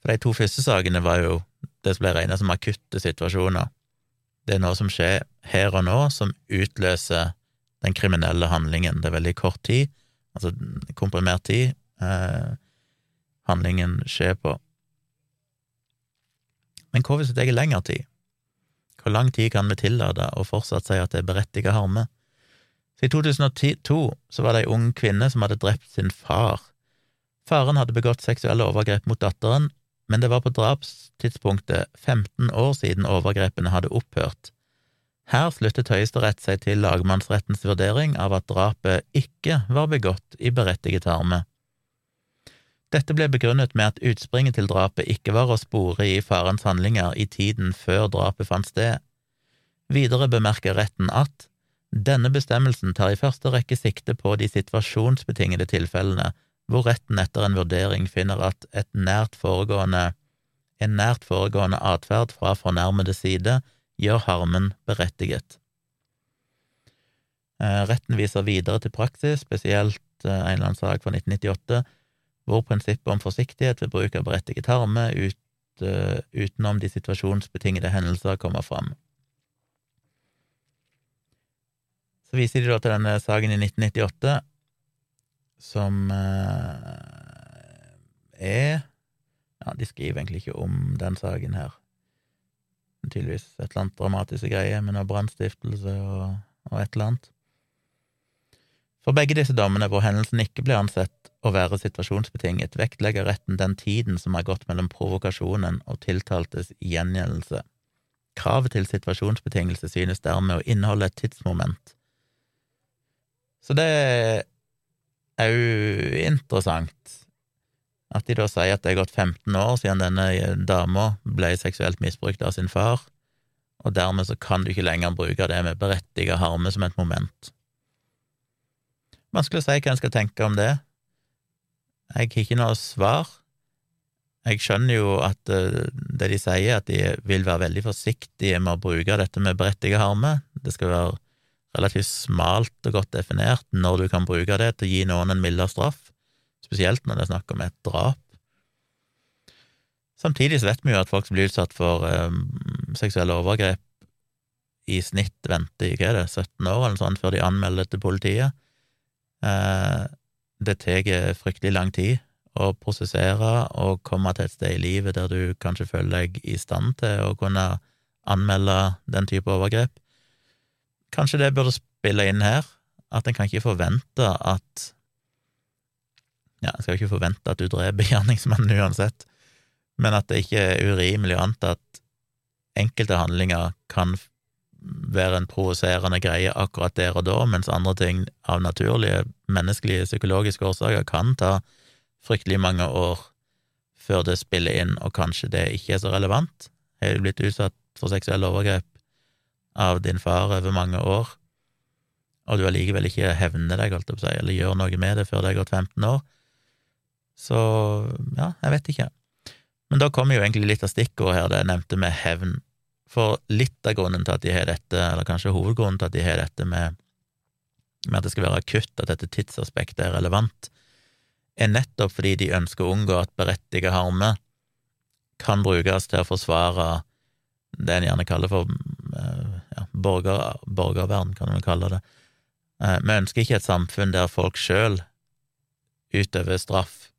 for de to første sakene var jo det som ble regnet som akutte situasjoner. Det er noe som skjer her og nå, som utløser den kriminelle handlingen. Det er veldig kort tid, altså komprimert tid, eh, handlingen skjer på. Men hva hvis det tar lengre tid? Hvor lang tid kan vi tillate å fortsatt si at det er berettiget harme? Så I 2002 så var det ei ung kvinne som hadde drept sin far. Faren hadde begått seksuelle overgrep mot datteren, men det var på drapstidspunktet 15 år siden overgrepene hadde opphørt. Her sluttet Høyesterett seg til lagmannsrettens vurdering av at drapet ikke var begått i berettiget harme. Dette ble begrunnet med at utspringet til drapet ikke var å spore i farens handlinger i tiden før drapet fant sted. Videre bemerker retten at denne bestemmelsen tar i første rekke sikte på de situasjonsbetingede tilfellene hvor retten etter en vurdering finner at et nært foregående, en nært foregående atferd fra fornærmede side gjør harmen berettiget. Eh, retten viser videre til praksis, spesielt eh, en eller annen sak fra 1998, hvor prinsippet om forsiktighet ved bruk av berettiget harme ut, uh, utenom de situasjonsbetingede hendelser kommer fram. Så viser de da til denne saken i 1998, som eh, er Ja, de skriver egentlig ikke om den saken her. Tydeligvis et eller annet dramatisk greie med noe brannstiftelse og, og et eller annet. For begge disse dommene hvor hendelsen ikke ble ansett å være situasjonsbetinget, vektlegger retten den tiden som har gått mellom provokasjonen og tiltaltes gjengjeldelse. Kravet til situasjonsbetingelse synes dermed å inneholde et tidsmoment. Så det òg interessant at de da sier at det er gått 15 år siden denne dama ble seksuelt misbrukt av sin far, og dermed så kan du ikke lenger bruke det med berettiget harme som et moment. Vanskelig å si hva en skal tenke om det. Jeg har ikke noe svar. Jeg skjønner jo at eh, det de sier, at de vil være veldig forsiktige med å bruke dette med berettiget harme. Det skal være relativt smalt og godt definert når du kan bruke det til å gi noen en mildere straff, spesielt når det er snakk om et drap. Samtidig så vet vi jo at folk som blir utsatt for um, seksuelle overgrep, i snitt venter i hva er det, 17 år eller sånn før de anmelder til politiet. Eh, det tar fryktelig lang tid å prosessere og komme til et sted i livet der du kanskje føler deg i stand til å kunne anmelde den type overgrep. Kanskje det burde spille inn her, at en kan ikke forvente at Ja, en skal ikke forvente at du dreper gjerningsmannen uansett, men at det ikke er urimelig å anta at enkelte handlinger kan være en provoserende greie akkurat der og da, mens andre ting av naturlige, menneskelige, psykologiske årsaker kan ta fryktelig mange år før det spiller inn, og kanskje det ikke er så relevant. Har du blitt utsatt for seksuelle overgrep av din far over mange år, og du allikevel ikke hevner deg, holdt jeg på å si, eller gjør noe med det før det er gått 15 år, så ja, jeg vet ikke. Men da kommer jo egentlig litt av stikkordet her, det jeg nevnte med hevn. For litt av grunnen til at de har dette, eller kanskje hovedgrunnen til at de har dette med, med at det skal være akutt, at dette tidsaspektet er relevant, er nettopp fordi de ønsker å unngå at berettiget harme kan brukes til å forsvare det en gjerne kaller for borger, borgervern, kan vi kalle det. Eh, vi ønsker ikke et samfunn der folk sjøl utøver straff.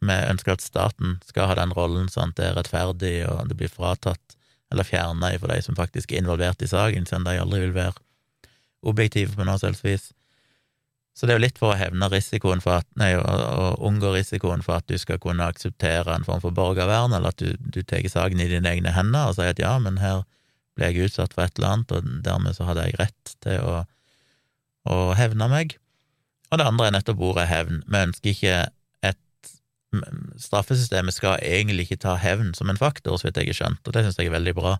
Vi ønsker at staten skal ha den rollen, sånn at det er rettferdig, og det blir fratatt eller fjerna for de som faktisk er involvert i saken, siden de aldri vil være objektive på noe selvsvis. Så det er jo litt for å hevne risikoen for at, nei, å, å unngå risikoen for at du skal kunne akseptere en form for borgervern, eller at du, du tar saken i dine egne hender og sier at ja, men her ble jeg utsatt for et eller annet, og dermed så hadde jeg rett til å, å hevne meg. Og det andre er nettopp ordet hevn. Vi ønsker ikke et Straffesystemet skal egentlig ikke ta hevn som en faktor, så vidt jeg har skjønt, og det syns jeg er veldig bra.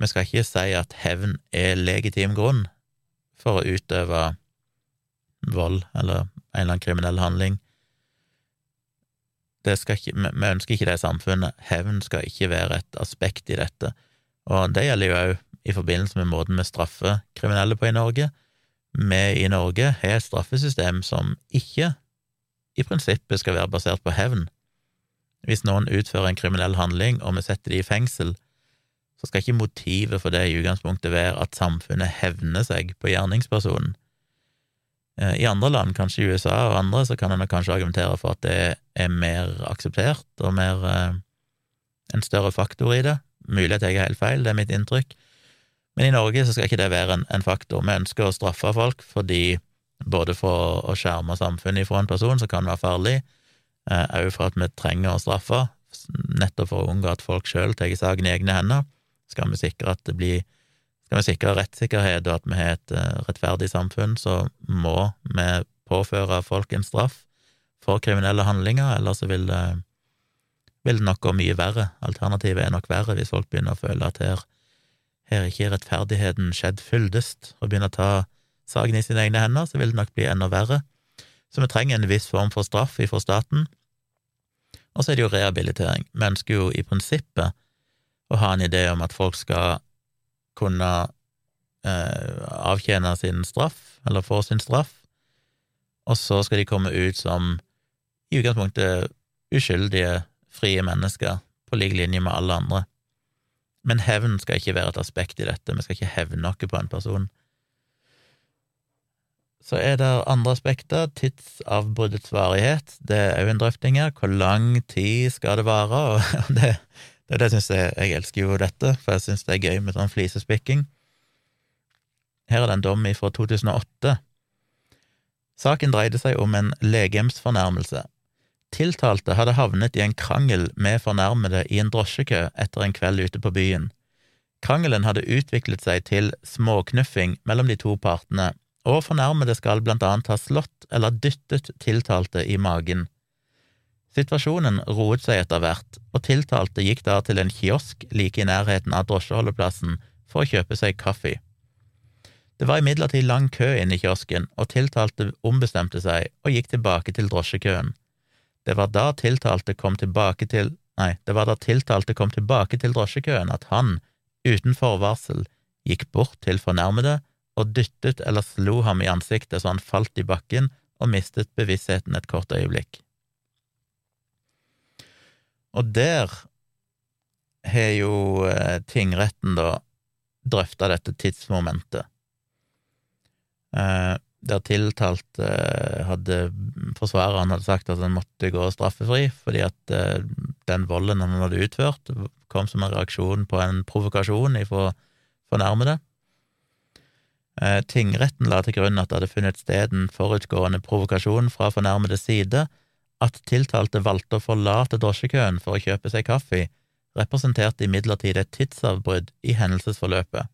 Vi skal ikke si at hevn er legitim grunn for å utøve vold eller en eller annen kriminell handling. Ikke, vi ønsker ikke det i samfunnet. Hevn skal ikke være et aspekt i dette. Og det gjelder jo òg i forbindelse med måten vi straffer kriminelle på i Norge. Vi i Norge har et straffesystem som ikke i prinsippet skal være basert på hevn. Hvis noen utfører en kriminell handling, og vi setter de i fengsel, så skal ikke motivet for det i utgangspunktet være at samfunnet hevner seg på gjerningspersonen. Eh, I andre land, kanskje i USA og andre, så kan en kanskje argumentere for at det er mer akseptert og mer eh, en større faktor i det. Mulig at jeg er helt feil, det er mitt inntrykk. Men i Norge så skal ikke det være en, en faktor. Vi ønsker å straffe folk fordi både for å skjerme samfunnet ifra en person som kan være farlig, òg eh, for at vi trenger å straffe, nettopp for å unngå at folk sjøl tar saken i egne hender, skal vi sikre at det blir skal vi sikre rettssikkerhet og at vi har et uh, rettferdig samfunn, så må vi påføre folk en straff for kriminelle handlinger, ellers så vil det, vil det nok gå mye verre. Alternativet er nok verre hvis folk begynner å føle at her, her ikke rettferdigheten skjedd fyldest, og begynner å ta saken i sine egne hender, så vil det nok bli enda verre. Så vi trenger en viss form for straff ifra staten. Og så er det jo rehabilitering. Vi ønsker jo i prinsippet å ha en idé om at folk skal kunne eh, avtjene sin straff, eller få sin straff, og så skal de komme ut som i utgangspunktet uskyldige, frie mennesker, på lik linje med alle andre. Men hevn skal ikke være et aspekt i dette, vi skal ikke hevne noe på en person. Så er det andre aspekter. Tidsavbruddets varighet, det er òg en drøfting her. Hvor lang tid skal det vare? Og det, det, det syns jeg Jeg elsker jo dette, for jeg syns det er gøy med sånn flisespikking. Her er det en dom fra 2008. Saken dreide seg om en legemsfornærmelse. Tiltalte hadde havnet i en krangel med fornærmede i en drosjekø etter en kveld ute på byen. Krangelen hadde utviklet seg til småknuffing mellom de to partene, og fornærmede skal blant annet ha slått eller dyttet tiltalte i magen. Situasjonen roet seg etter hvert, og tiltalte gikk da til en kiosk like i nærheten av drosjeholdeplassen for å kjøpe seg kaffe. Det var imidlertid lang kø inne i kiosken, og tiltalte ombestemte seg og gikk tilbake til drosjekøen. Det var da tiltalte kom tilbake til Nei, det var da tiltalte kom tilbake til drosjekøen at han, uten forvarsel, gikk bort til fornærmede og dyttet eller slo ham i ansiktet så han falt i bakken og mistet bevisstheten et kort øyeblikk. Og der har jo eh, tingretten da drøfta dette tidsmomentet, eh, der tiltalte eh, hadde Forsvareren hadde sagt at han måtte gå straffefri fordi at eh, den volden han hadde utført, kom som en reaksjon på en provokasjon ifra fornærmede. Eh, tingretten la til grunn at det hadde funnet sted en forutgående provokasjon fra fornærmedes side, at tiltalte valgte å forlate drosjekøen for å kjøpe seg kaffe, representerte imidlertid et tidsavbrudd i hendelsesforløpet.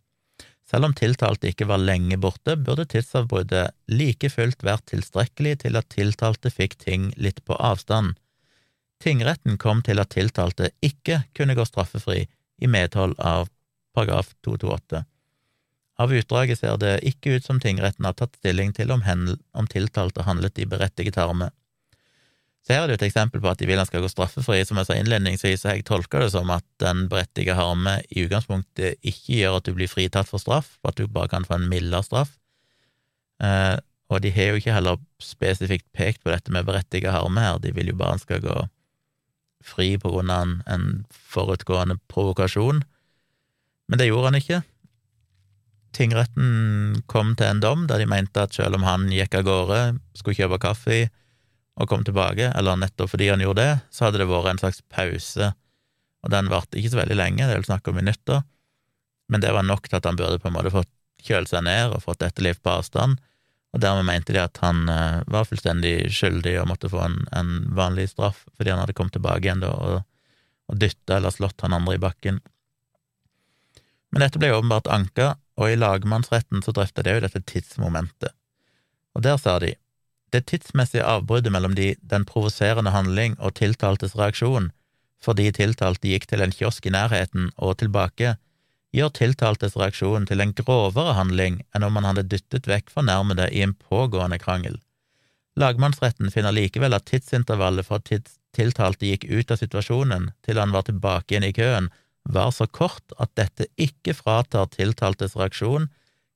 Selv om tiltalte ikke var lenge borte, burde tidsavbruddet like fullt vært tilstrekkelig til at tiltalte fikk ting litt på avstand. Tingretten kom til at tiltalte ikke kunne gå straffefri i medhold av paragraf 228. Av utdraget ser det ikke ut som tingretten har tatt stilling til om, om tiltalte handlet i berettiget harme. Så her er det jo et eksempel på at de vil han skal gå straffefri. Som jeg sa innledningsvis, så jeg tolker det som at den berettiga harme i utgangspunktet ikke gjør at du blir fritatt for straff, for at du bare kan få en mildere straff. Eh, og de har jo ikke heller spesifikt pekt på dette med berettiga harme her, de vil jo bare han skal gå fri på grunn av en, en forutgående provokasjon. Men det gjorde han ikke. tingretten kom til en dom der de mente at selv om han gikk av gårde, skulle kjøpe kaffe og kom tilbake, eller nettopp fordi han gjorde det, så hadde det vært en slags pause, og den varte ikke så veldig lenge, det er vel snakk om minutter, men det var nok til at han burde på en måte fått kjølt seg ned og fått etterliv på avstand, og dermed mente de at han eh, var fullstendig skyldig og måtte få en, en vanlig straff fordi han hadde kommet tilbake igjen da og, og dytta eller slått han andre i bakken. Men dette ble åpenbart anka, og i lagmannsretten så drøfta de jo dette tidsmomentet. Og der sa de det tidsmessige avbruddet mellom de, den provoserende handling og tiltaltes reaksjon, fordi tiltalte gikk til en kiosk i nærheten og tilbake, gjør tiltaltes reaksjon til en grovere handling enn om han hadde dyttet vekk fornærmede i en pågående krangel. Lagmannsretten finner likevel at tidsintervallet fra tids tiltalte gikk ut av situasjonen til han var tilbake igjen i køen, var så kort at dette ikke fratar tiltaltes reaksjon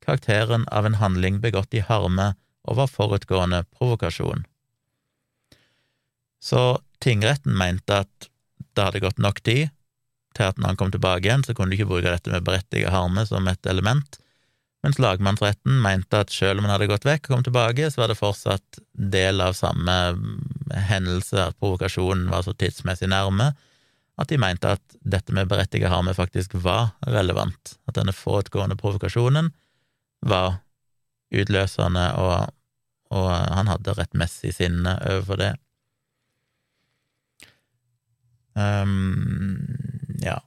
karakteren av en handling begått i harme og var forutgående provokasjon. Så tingretten mente at det hadde gått nok tid til at når han kom tilbake igjen, så kunne du ikke bruke dette med berettiget harme som et element, mens lagmannsretten mente at selv om han hadde gått vekk og kom tilbake, så var det fortsatt del av samme hendelse, at provokasjonen var så tidsmessig nærme, at de mente at dette med berettiget harme faktisk var relevant, at denne forutgående provokasjonen var utløsende, og, og han hadde rettmessig sinne overfor det. Um, ja.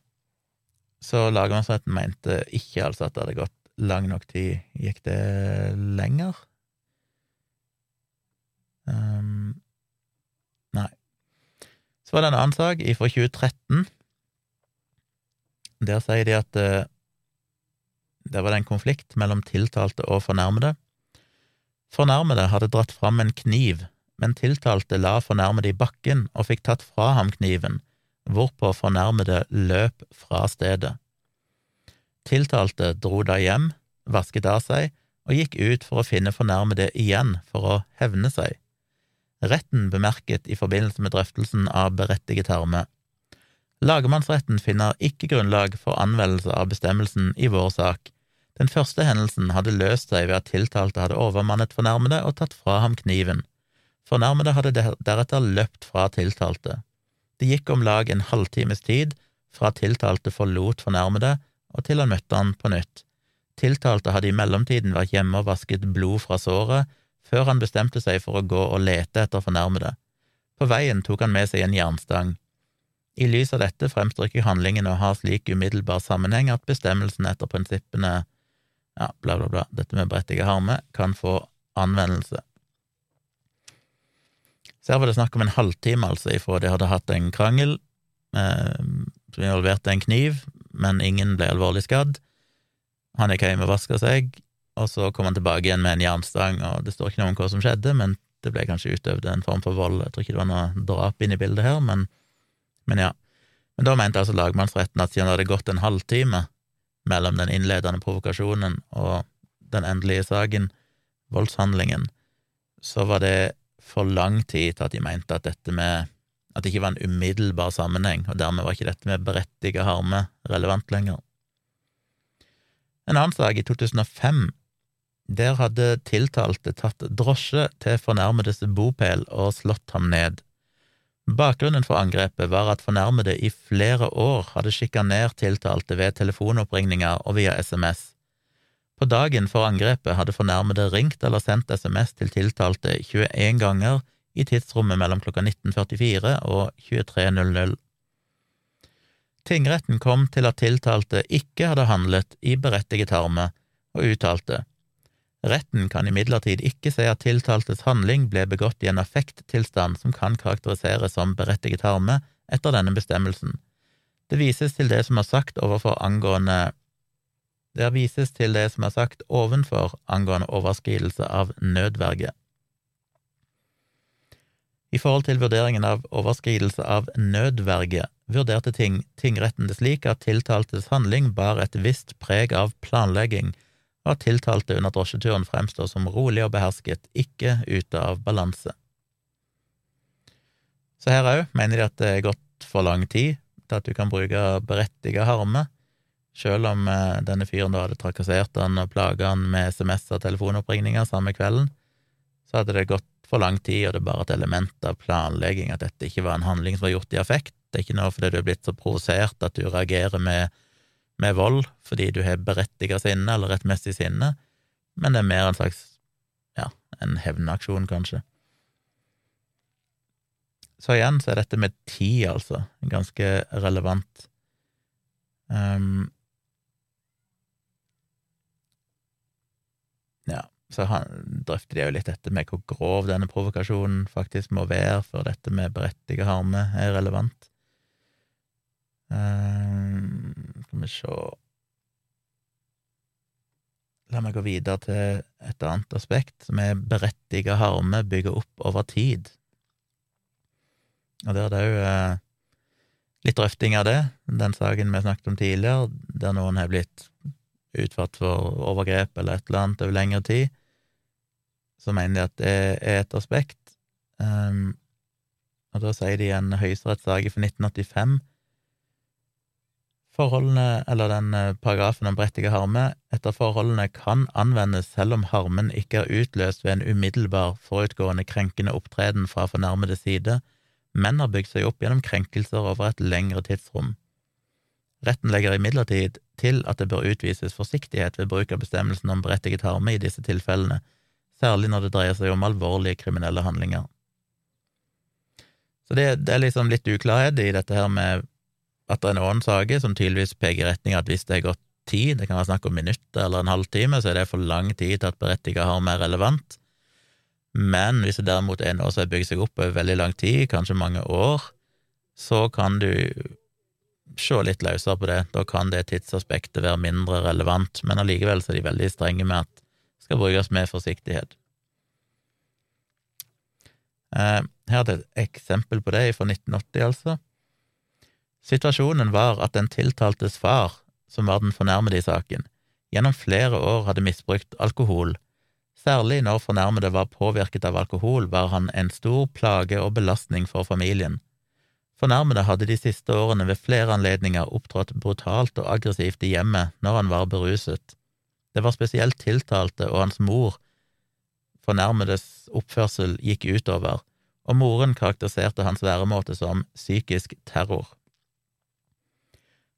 Så lagmannsretten mente ikke altså at det hadde gått lang nok tid. Gikk det lenger? Um, så var det en annen sak fra 2013. Der sier de at uh, der var det en konflikt mellom tiltalte og fornærmede. Fornærmede hadde dratt fram en kniv, men tiltalte la fornærmede i bakken og fikk tatt fra ham kniven, hvorpå fornærmede løp fra stedet. Tiltalte dro da hjem, vasket av seg og gikk ut for å finne fornærmede igjen for å hevne seg retten bemerket i forbindelse med drøftelsen av berettiget harme. Lagmannsretten finner ikke grunnlag for anvendelse av bestemmelsen i vår sak. Den første hendelsen hadde løst seg ved at tiltalte hadde overmannet fornærmede og tatt fra ham kniven. Fornærmede hadde deretter løpt fra tiltalte. Det gikk om lag en halvtimes tid fra tiltalte forlot fornærmede og til han møtte han på nytt. Tiltalte hadde i mellomtiden vært hjemme og vasket blod fra såret, før han bestemte seg for å gå og lete etter fornærmede. På veien tok han med seg en jernstang. I lys av dette fremstår ikke handlingen å ha slik umiddelbar sammenheng at bestemmelsen etter prinsippene ja, bla, bla, bla, dette med brettige harme, kan få anvendelse. Så her var det snakk om en halvtime, altså, ifra de hadde hatt en krangel eh, som involverte en kniv, men ingen ble alvorlig skadd. Han gikk hjem og vaska seg, og så kom han tilbake igjen med en jernstang, og det står ikke noe om hva som skjedde, men det ble kanskje utøvd en form for vold. Jeg tror ikke det var noe drap inne i bildet her, men, men ja. Men da mente altså lagmannsretten at siden det hadde gått en halvtime mellom den innledende provokasjonen og den endelige saken, voldshandlingen, så var det for lang tid til at de mente at dette med at det ikke var en umiddelbar sammenheng, og dermed var ikke dette med berettiget harme relevant lenger. En annen sak, i 2005, der hadde tiltalte tatt drosje til fornærmedes bopel og slått ham ned. Bakgrunnen for angrepet var at fornærmede i flere år hadde sjikanert tiltalte ved telefonoppringninger og via SMS. På dagen for angrepet hadde fornærmede ringt eller sendt SMS til tiltalte 21 ganger i tidsrommet mellom klokka 19.44 og 23.00. Tingretten kom til at tiltalte ikke hadde handlet i berettiget harme, og uttalte Retten kan imidlertid ikke se at tiltaltes handling ble begått i en affekttilstand som kan karakteriseres som berettiget harme etter denne bestemmelsen. Det vises til det som er sagt overfor angående Det vises til det som er sagt ovenfor angående overskridelse av nødverge. I forhold til vurderingen av overskridelse av nødverge vurderte ting, tingretten det slik at tiltaltes handling bar et visst preg av planlegging, og at tiltalte under drosjeturen fremstår som rolig og behersket, ikke ute av balanse. Så her òg mener de at det er gått for lang tid til at du kan bruke berettiget harme, Selv om eh, denne fyren da hadde trakassert han og plaga han med SMS- og telefonoppringninger samme kvelden, så hadde det gått for lang tid, og det er bare et element av planlegging, at dette ikke var en handling som var gjort i affekt. Det er ikke noe fordi du er blitt så provosert at du reagerer med, med vold fordi du har berettiga sinne eller rettmessig sinne, men det er mer en slags, ja, en hevnaksjon, kanskje. Så igjen så er dette med tid, altså, ganske relevant. Um, ja, så drøfter de jo litt dette med hvor grov denne provokasjonen faktisk må være før dette med berettiget harme er relevant. Um, skal vi se La meg gå videre til et annet aspekt, som er berettiget harme bygger opp over tid. Og der er det òg eh, litt drøfting av det, den saken vi snakket om tidligere, der noen har blitt utfatt for overgrep eller et eller annet over lengre tid så mener de at det er et aspekt. Um, og da sier de en høyesterettssak fra 1985 Forholdene, eller den eh, paragrafen om berettiget harme, etter forholdene kan anvendes selv om harmen ikke er utløst ved en umiddelbar forutgående krenkende opptreden fra fornærmede side, men har bygd seg opp gjennom krenkelser over et lengre tidsrom. Retten legger imidlertid til at det bør utvises forsiktighet ved bruk av bestemmelsen om berettiget harme i disse tilfellene, særlig når det dreier seg om alvorlige kriminelle handlinger. Så det, det er liksom litt uklarhet i dette her med at det er noen saker som tydeligvis peker i retning at hvis det er gått tid, det kan være snakk om minutter eller en halvtime, så er det for lang tid til at berettiget har mer relevant. Men hvis det derimot er noe som har bygd seg opp over veldig lang tid, kanskje mange år, så kan du se litt løsere på det. Da kan det tidsaspektet være mindre relevant, men allikevel så er de veldig strenge med at skal brukes med forsiktighet. Eh, her er det et eksempel på det fra 1980, altså. Situasjonen var at den tiltaltes far, som var den fornærmede i saken, gjennom flere år hadde misbrukt alkohol. Særlig når fornærmede var påvirket av alkohol, var han en stor plage og belastning for familien. Fornærmede hadde de siste årene ved flere anledninger opptrådt brutalt og aggressivt i hjemmet når han var beruset. Det var spesielt tiltalte og hans mor fornærmedes oppførsel gikk utover, og moren karakteriserte hans væremåte som psykisk terror.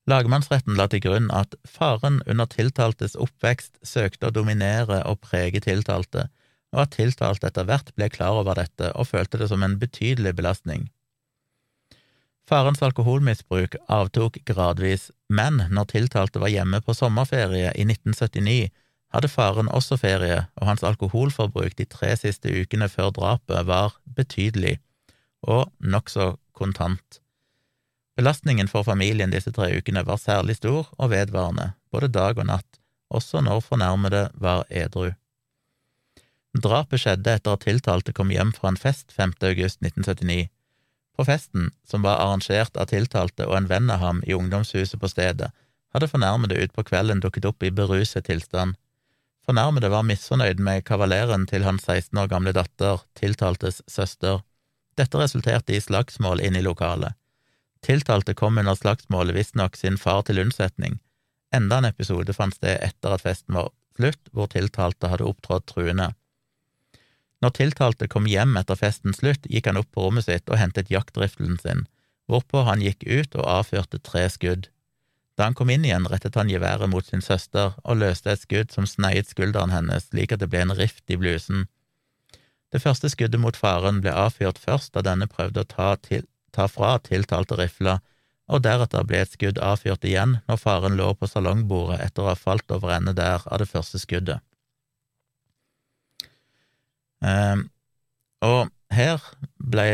Lagmannsretten la til grunn at faren under tiltaltes oppvekst søkte å dominere og prege tiltalte, og at tiltalte etter hvert ble klar over dette og følte det som en betydelig belastning. Farens alkoholmisbruk avtok gradvis, men når tiltalte var hjemme på sommerferie i 1979, hadde faren også ferie, og hans alkoholforbruk de tre siste ukene før drapet var betydelig og nokså kontant. Belastningen for familien disse tre ukene var særlig stor og vedvarende, både dag og natt, også når fornærmede var edru. Drapet skjedde etter at tiltalte kom hjem fra en fest 5. august 1979. På festen, som var arrangert av tiltalte og en venn av ham i ungdomshuset på stedet, hadde fornærmede utpå kvelden dukket opp i beruset tilstand. Fornærmede var misfornøyd med kavaleren til hans 16 år gamle datter, tiltaltes søster. Dette resulterte i slagsmål inne i lokalet. Tiltalte kom under slagsmålet visstnok sin far til unnsetning. Enda en episode fant sted etter at festen var slutt, hvor tiltalte hadde opptrådt truende. Når tiltalte kom hjem etter festens slutt, gikk han opp på rommet sitt og hentet jaktriflen sin, hvorpå han gikk ut og avfyrte tre skudd. Da han kom inn igjen, rettet han geværet mot sin søster og løste et skudd som sneiet skulderen hennes slik at det ble en rift i blusen. Det første skuddet mot faren ble avfyrt først da denne prøvde å ta, til, ta fra tiltalte rifla, og deretter ble et skudd avfyrt igjen når faren lå på salongbordet etter å ha falt over ende der av det første skuddet. Ehm, og her ble,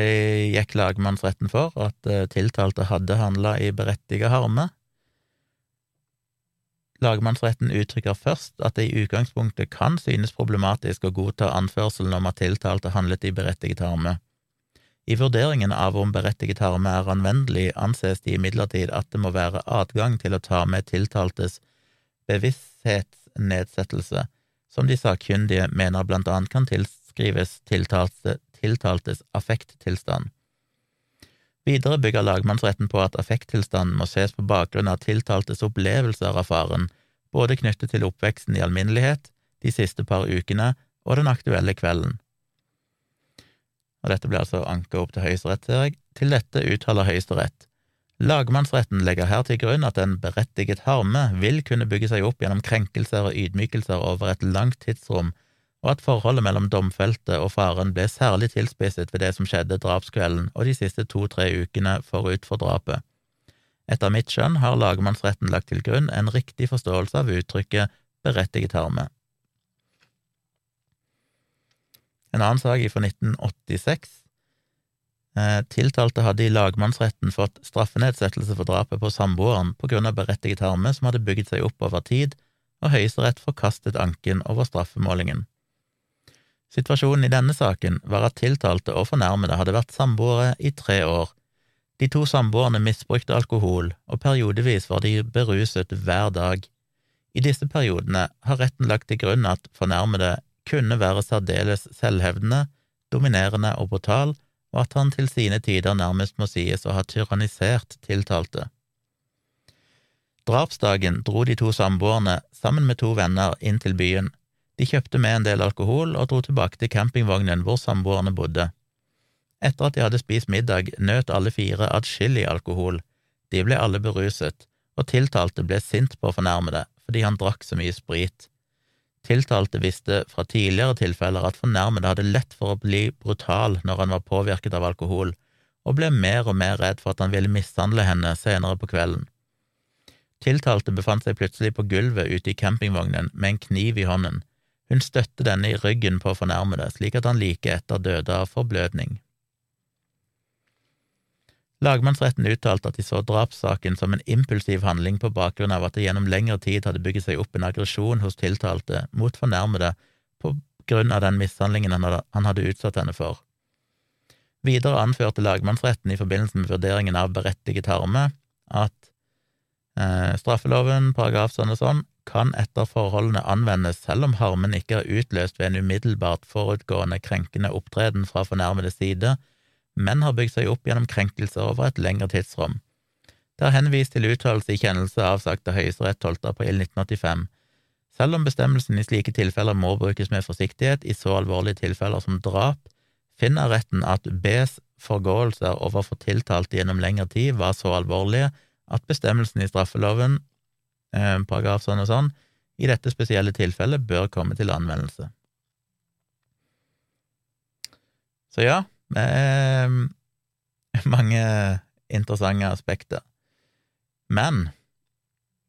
gikk lagmannsretten for at eh, tiltalte hadde handla i berettiget harme. Lagmannsretten uttrykker først at det i utgangspunktet kan synes problematisk å godta anførselen om at tiltalte handlet i berettiget harme. I vurderingen av om berettiget harme er anvendelig, anses det imidlertid at det må være adgang til å ta med tiltaltes bevissthetsnedsettelse, som de sakkyndige mener blant annet kan tilskrives tiltalte, tiltaltes affekttilstand. Videre bygger lagmannsretten på at affekttilstanden må ses på bakgrunn av tiltaltes opplevelser av faren, både knyttet til oppveksten i alminnelighet, de siste par ukene og den aktuelle kvelden. Og dette blir altså anka opp til Høyesterett, ser jeg. Til dette uttaler Høyesterett. Lagmannsretten legger her til grunn at en berettiget harme vil kunne bygge seg opp gjennom krenkelser og ydmykelser over et langt tidsrom, og at forholdet mellom domfelte og faren ble særlig tilspisset ved det som skjedde drapskvelden og de siste to–tre ukene forut for drapet. Etter mitt skjønn har lagmannsretten lagt til grunn en riktig forståelse av uttrykket berettiget harme. En annen sak fra 1986. Eh, tiltalte hadde i lagmannsretten fått straffenedsettelse for drapet på samboeren på grunn av berettiget harme som hadde bygget seg opp over tid, og Høyesterett forkastet anken over straffemålingen. Situasjonen i denne saken var at tiltalte og fornærmede hadde vært samboere i tre år. De to samboerne misbrukte alkohol, og periodevis var de beruset hver dag. I disse periodene har retten lagt til grunn at fornærmede kunne være særdeles selvhevdende, dominerende og brutal, og at han til sine tider nærmest må sies å ha tyrannisert tiltalte. Drapsdagen dro de to samboerne sammen med to venner inn til byen. De kjøpte med en del alkohol og dro tilbake til campingvognen hvor samboerne bodde. Etter at de hadde spist middag, nøt alle fire adskillig alkohol. De ble alle beruset, og tiltalte ble sint på fornærmede fordi han drakk så mye sprit. Tiltalte visste fra tidligere tilfeller at fornærmede hadde lett for å bli brutal når han var påvirket av alkohol, og ble mer og mer redd for at han ville mishandle henne senere på kvelden. Tiltalte befant seg plutselig på gulvet ute i campingvognen med en kniv i hånden. Hun støtte denne i ryggen på fornærmede, slik at han like etter døde av forblødning. Lagmannsretten uttalte at de så drapssaken som en impulsiv handling på bakgrunn av at det gjennom lengre tid hadde bygget seg opp en aggresjon hos tiltalte mot fornærmede på grunn av den mishandlingen han hadde utsatt henne for. Videre anførte lagmannsretten i forbindelse med vurderingen av berettiget harme at eh, straffeloven, paragraf sånn og sånn, kan etter forholdene anvendes selv om harmen ikke er utløst ved en umiddelbart forutgående krenkende opptreden fra fornærmedes side, men har bygd seg opp gjennom krenkelser over et lengre tidsrom. Det er henvist til uttalelse i kjennelse avsagt av Høyesterett 12. april 1985. Selv om bestemmelsen i slike tilfeller må brukes med forsiktighet i så alvorlige tilfeller som drap, finner retten at Bs forgåelser overfor tiltalte gjennom lengre tid var så alvorlige at bestemmelsen i straffeloven, eh, paragraf sånn og sånn, i dette spesielle tilfellet bør komme til anvendelse. Så ja, med mange interessante aspekter. Men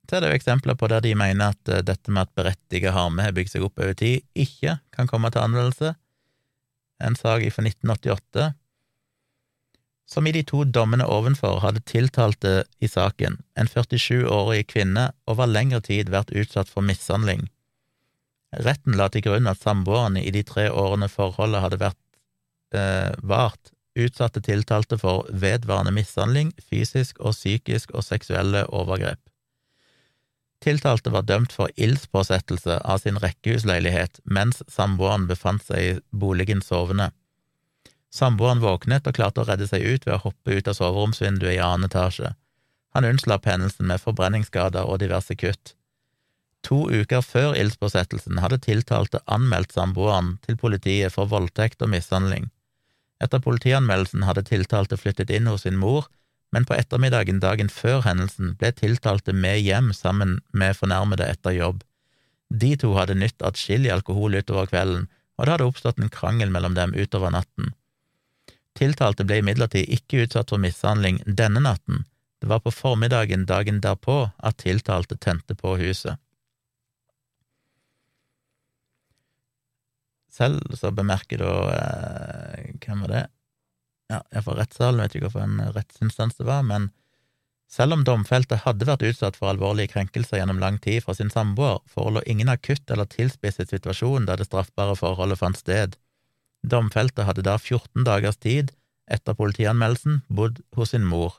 så er det jo eksempler på der de mener at eh, dette med at berettiget harme har bygd seg opp over tid, ikke kan komme til anvendelse. En sak fra 1988 som i de to dommene ovenfor hadde tiltalte i saken, en 47-årig kvinne, over lengre tid vært utsatt for mishandling. Retten la til grunn at samboerne i de tre årene forholdet hadde vært eh, vart, utsatte tiltalte for vedvarende mishandling, fysisk og psykisk og seksuelle overgrep. Tiltalte var dømt for ildspåsettelse av sin rekkehusleilighet mens samboeren befant seg i boligen sovende. Samboeren våknet og klarte å redde seg ut ved å hoppe ut av soveromsvinduet i annen etasje. Han unnslapp hendelsen med forbrenningsskader og diverse kutt. To uker før ildspåsettelsen hadde tiltalte anmeldt samboeren til politiet for voldtekt og mishandling. Etter politianmeldelsen hadde tiltalte flyttet inn hos sin mor, men på ettermiddagen dagen før hendelsen ble tiltalte med hjem sammen med fornærmede etter jobb. De to hadde nytt atskillig alkohol utover kvelden, og det hadde oppstått en krangel mellom dem utover natten. Tiltalte ble imidlertid ikke utsatt for mishandling denne natten, det var på formiddagen dagen derpå at tiltalte tente på huset. Selv så bemerker da eh, Hvem var det? Ja, iallfall rettssalen, vet ikke hvilken rettsinstans det var, men selv om domfelte hadde vært utsatt for alvorlige krenkelser gjennom lang tid fra sin samboer, forelå ingen akutt eller tilspisset situasjon der det straffbare forholdet fant sted. Domfelte hadde da 14 dagers tid etter politianmeldelsen bodd hos sin mor.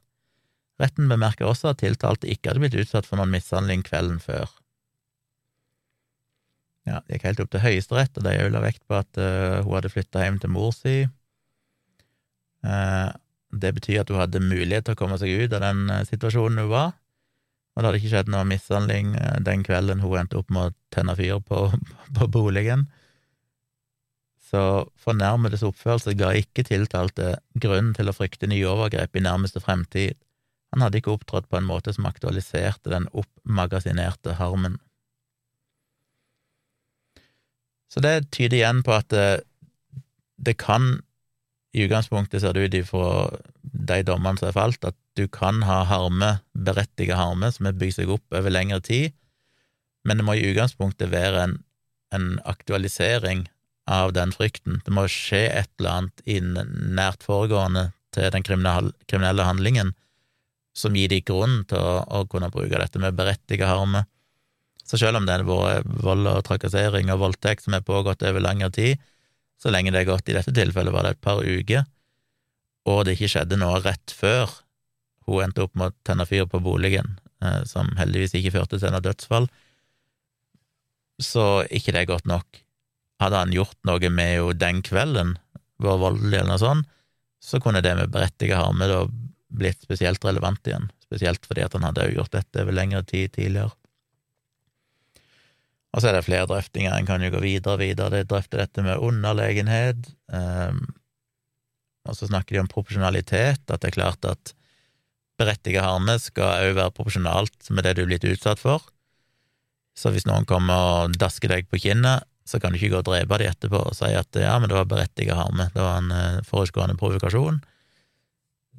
Retten bemerker også at tiltalte ikke hadde blitt utsatt for noen mishandling kvelden før. Ja, det gikk helt opp til Høyesterett, og de la vekt på at uh, hun hadde flytta hjem til mor si. Uh, Det betyr at hun hadde mulighet til å komme seg ut av den uh, situasjonen hun var, og det hadde ikke skjedd noe mishandling den kvelden hun endte opp med å tenne fyr på, på boligen. Så fornærmedes oppførelse ga ikke tiltalte grunn til å frykte nye overgrep i nærmeste fremtid. Han hadde ikke opptrådt på en måte som aktualiserte den oppmagasinerte harmen. Så det tyder igjen på at det, det kan i utgangspunktet ser det ut ifra de dommene som er falt, at du kan ha harme, berettiget harme, som har bygd seg opp over lengre tid, men det må i utgangspunktet være en, en aktualisering av den frykten. Det må skje et eller annet innen nært foregående til den kriminelle handlingen som gir de grunn til å, å kunne bruke dette med berettiget harme. Så selv om det har vært vold og trakassering og voldtekt som har pågått over lengre tid, så lenge det er gått i dette tilfellet, var det et par uker, og det ikke skjedde noe rett før hun endte opp med å tenne fyr på boligen, eh, som heldigvis ikke førte til noe dødsfall, så ikke det er godt nok. Hadde han gjort noe med henne den kvelden, vært voldelig eller noe sånt, så kunne det med berettiget harme da blitt spesielt relevant igjen, spesielt fordi at han hadde gjort dette over lengre tid tidligere. Og så er det flere drøftinger, en kan jo gå videre og videre, de drøfter dette med underlegenhet, um, og så snakker de om proporsjonalitet, at det er klart at berettiget harme skal òg være proporsjonalt med det du er blitt utsatt for. Så hvis noen kommer og dasker deg på kinnet, så kan du ikke gå og drepe dem etterpå og si at ja, men det var berettiget harme, det var en uh, forutgående provokasjon.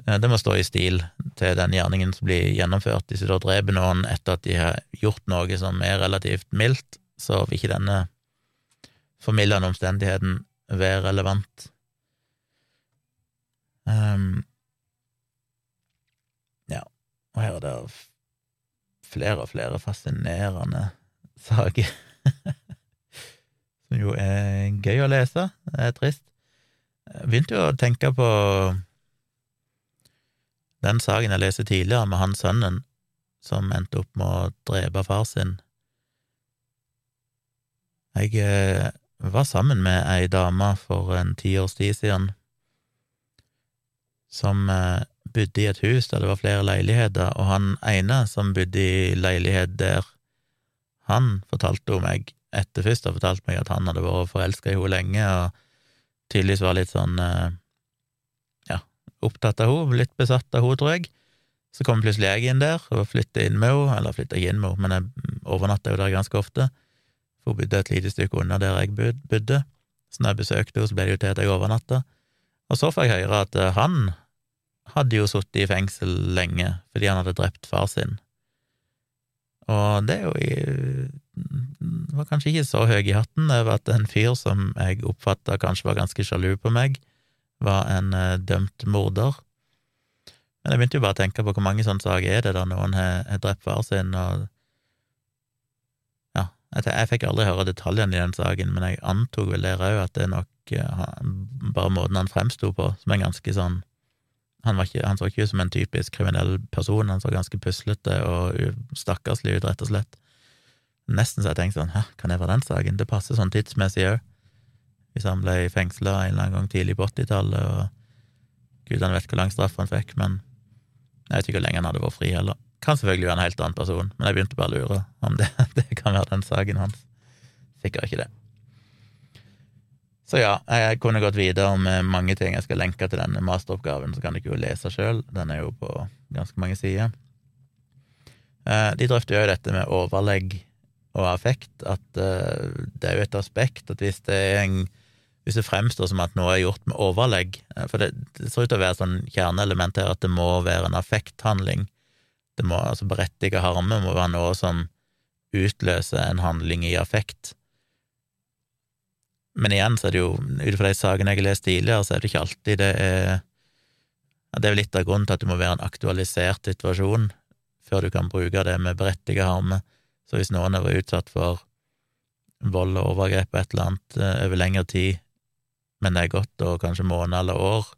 Uh, det må stå i stil til den gjerningen som blir gjennomført. Hvis du da dreper noen etter at de har gjort noe som er relativt mildt, så vil ikke denne formildende omstendigheten være relevant. Um, ja, og her er det flere og flere fascinerende saker. som jo er gøy å lese. Det er trist. Jeg begynte jo å tenke på den saken jeg leste tidligere, med han sønnen som endte opp med å drepe far sin. Jeg eh, var sammen med ei dame for en ti års tid siden som eh, bodde i et hus der det var flere leiligheter, og han ene som bodde i leilighet der, han fortalte om meg etter først har fortalt meg at han hadde vært forelska i henne lenge, og tydeligvis var litt sånn eh, ja, opptatt av henne, litt besatt av henne, tror jeg. Så kom plutselig jeg inn der og flyttet inn med henne, eller flytta ikke inn med henne, men jeg overnatta jo der ganske ofte, for hun bodde et lite stykke unna der jeg bodde. Så når jeg besøkte henne, så ble det jo til at jeg overnatta. Og så fikk jeg høre at eh, han hadde jo sittet i fengsel lenge fordi han hadde drept far sin. Og det er jo i var kanskje ikke så høy i hatten over at en fyr som jeg oppfatta kanskje var ganske sjalu på meg, var en uh, dømt morder. Men jeg begynte jo bare å tenke på hvor mange sånne saker er det der noen har, har drept far sin, og jeg, fikk aldri høre detaljene i den saken, men jeg antok vel der òg at det er nok uh, bare måten han fremsto på, som er ganske sånn han, ikke, han, så ikke ut som en typisk kriminell person, han så ganske puslete og stakkarslig ut, rett og slett. Nesten så jeg tenkte sånn, hæ, kan det være den saken? Det passer sånn tidsmessig òg. Hvis han ble fengsla en eller annen gang tidlig på åttitallet, og gudene vet hvor lang straff han fikk, men jeg vet ikke hvor lenge han hadde vært fri heller. Kan selvfølgelig være en helt annen person, men jeg begynte bare å lure om det, det kan være den saken hans. Sikkert ikke det. Så ja, jeg kunne gått videre med mange ting. Jeg skal lenke til denne masteroppgaven, så kan dere jo lese sjøl. Den er jo på ganske mange sider. Eh, de drøfter jo dette med overlegg og affekt, at uh, det er jo et aspekt at hvis det en hvis det fremstår som at noe er gjort med overlegg, uh, for det, det, ser ut til å være sånn kjerneelement her at det må være en affekthandling, det må altså berettige harme må være noe som utløser en handling i affekt. Men igjen så er det jo, ut fra de sakene jeg har lest tidligere, så er det ikke alltid det er Det er jo litt av grunnen til at det må være en aktualisert situasjon før du kan bruke det med berettiget harme. Så hvis noen har vært utsatt for vold og overgrep og et eller annet eh, over lengre tid, men det er gått og kanskje måneder eller år,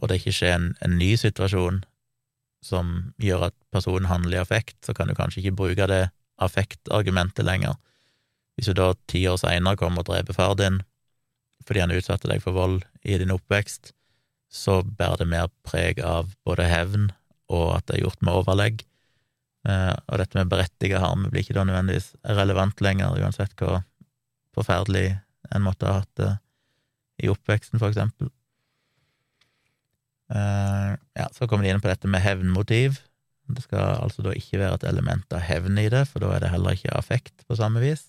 og det ikke skjer en, en ny situasjon som gjør at personen handler i affekt, så kan du kanskje ikke bruke det affektargumentet lenger. Hvis du da ti år seinere kommer og dreper far din fordi han utsatte deg for vold i din oppvekst, så bærer det mer preg av både hevn og at det er gjort med overlegg. Eh, og dette med berettiget harme blir ikke da nødvendigvis relevant lenger, uansett hvor forferdelig en måtte ha hatt det i oppveksten, for eksempel. Uh, ja, så kommer de inn på dette med hevnmotiv. Det skal altså da ikke være et element av hevn i det, for da er det heller ikke affekt på samme vis.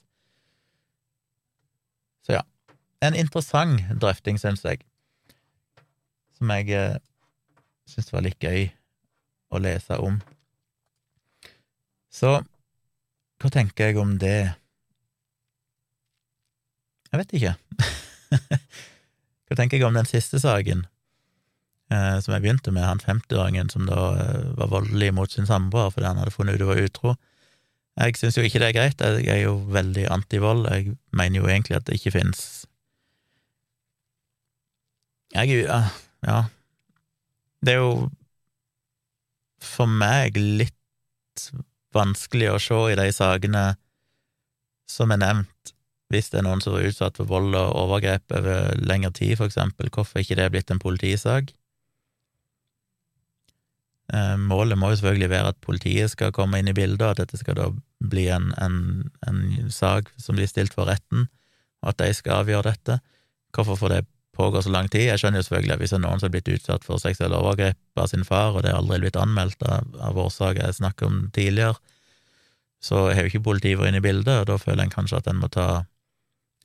Så ja, en interessant drøfting, syns jeg, som jeg uh, syns var litt gøy å lese om. Så hva tenker jeg om det? Jeg vet ikke. hva tenker jeg om den siste saken? Eh, som jeg begynte med, han 50-åringen som da eh, var voldelig mot sin samboer fordi han hadde funnet ut hun var utro. Jeg syns jo ikke det er greit, jeg er jo veldig antivold, jeg mener jo egentlig at det ikke fins Jeg ja, ja, det er jo for meg litt vanskelig å se i de sakene som er nevnt, hvis det er noen som er utsatt for vold og overgrep over lengre tid, for eksempel, hvorfor ikke det er blitt en politisak? Eh, målet må jo selvfølgelig være at politiet skal komme inn i bildet, og at dette skal da bli en, en, en sak som blir stilt for retten, og at de skal avgjøre dette. Hvorfor får det pågå så lang tid? Jeg skjønner jo selvfølgelig at hvis det er noen som har blitt utsatt for seksuelle overgrep av sin far, og det er aldri blitt anmeldt av, av årsaker jeg snakket om tidligere, så har jo ikke politiet vært inne i bildet, og da føler en kanskje at en må ta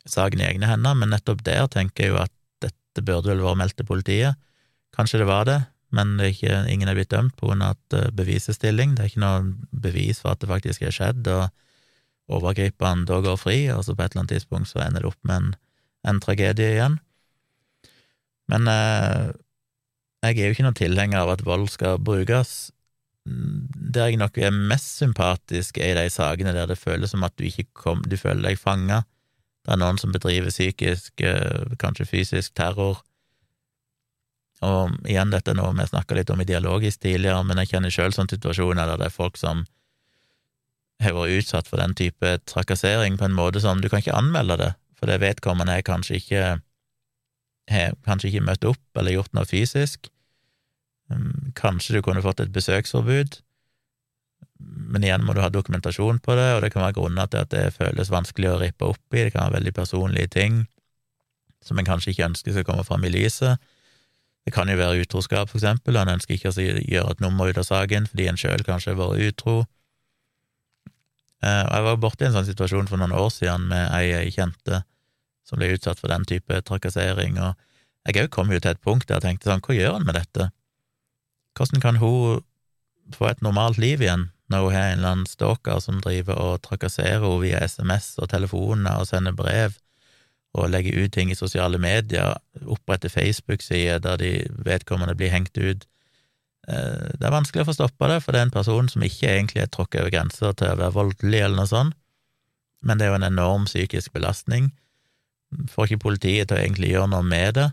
saken i egne hender, men nettopp der tenker jeg jo at dette burde vel vært meldt til politiet. Kanskje det var det, men er ikke, ingen er blitt dømt på grunn av eh, bevisestilling. Det er ikke noe bevis for at det faktisk er skjedd, og overgriperen da går fri, og så på et eller annet tidspunkt så ender det opp med en, en tragedie igjen. Men eh, jeg er jo ikke noen tilhenger av at vold skal brukes. Der jeg nok er mest sympatisk, er i de sakene der det føles som at du ikke kom, du føler deg fanga. Det er noen som bedriver psykisk, eh, kanskje fysisk terror og igjen, dette er noe vi snakka litt om i dialogisk tidligere, men jeg kjenner sjøl sånne situasjoner der det er folk som har vært utsatt for den type trakassering på en måte som Du kan ikke anmelde det, for det vedkommende er kanskje ikke har kanskje ikke møtt opp eller gjort noe fysisk. Mm, kanskje du kunne fått et besøksforbud, men igjen må du ha dokumentasjon på det, og det kan være grunner til at det føles vanskelig å rippe opp i, det kan være veldig personlige ting som en kanskje ikke ønsker skal komme fram i lyset. Det kan jo være utroskap, for eksempel, en ønsker ikke å gjøre et nummer ut av saken fordi en sjøl kanskje har vært utro. Eh, jeg var borti en sånn situasjon for noen år siden med ei jeg kjente som ble utsatt for den type trakassering, og jeg òg kom jo til et punkt der jeg tenkte sånn, hva gjør han med dette? Hvordan kan hun få et normalt liv igjen når hun har en eller annen stalker som driver og trakasserer henne via SMS og telefoner og sender brev? Og legge ut ting i sosiale medier, opprette Facebook-sider der de vedkommende blir hengt ut. Eh, det er vanskelig å få stoppa det, for det er en person som ikke egentlig er tråkka over grensa til å være voldelig eller noe sånt, men det er jo en enorm psykisk belastning. Får ikke politiet til å egentlig gjøre noe med det.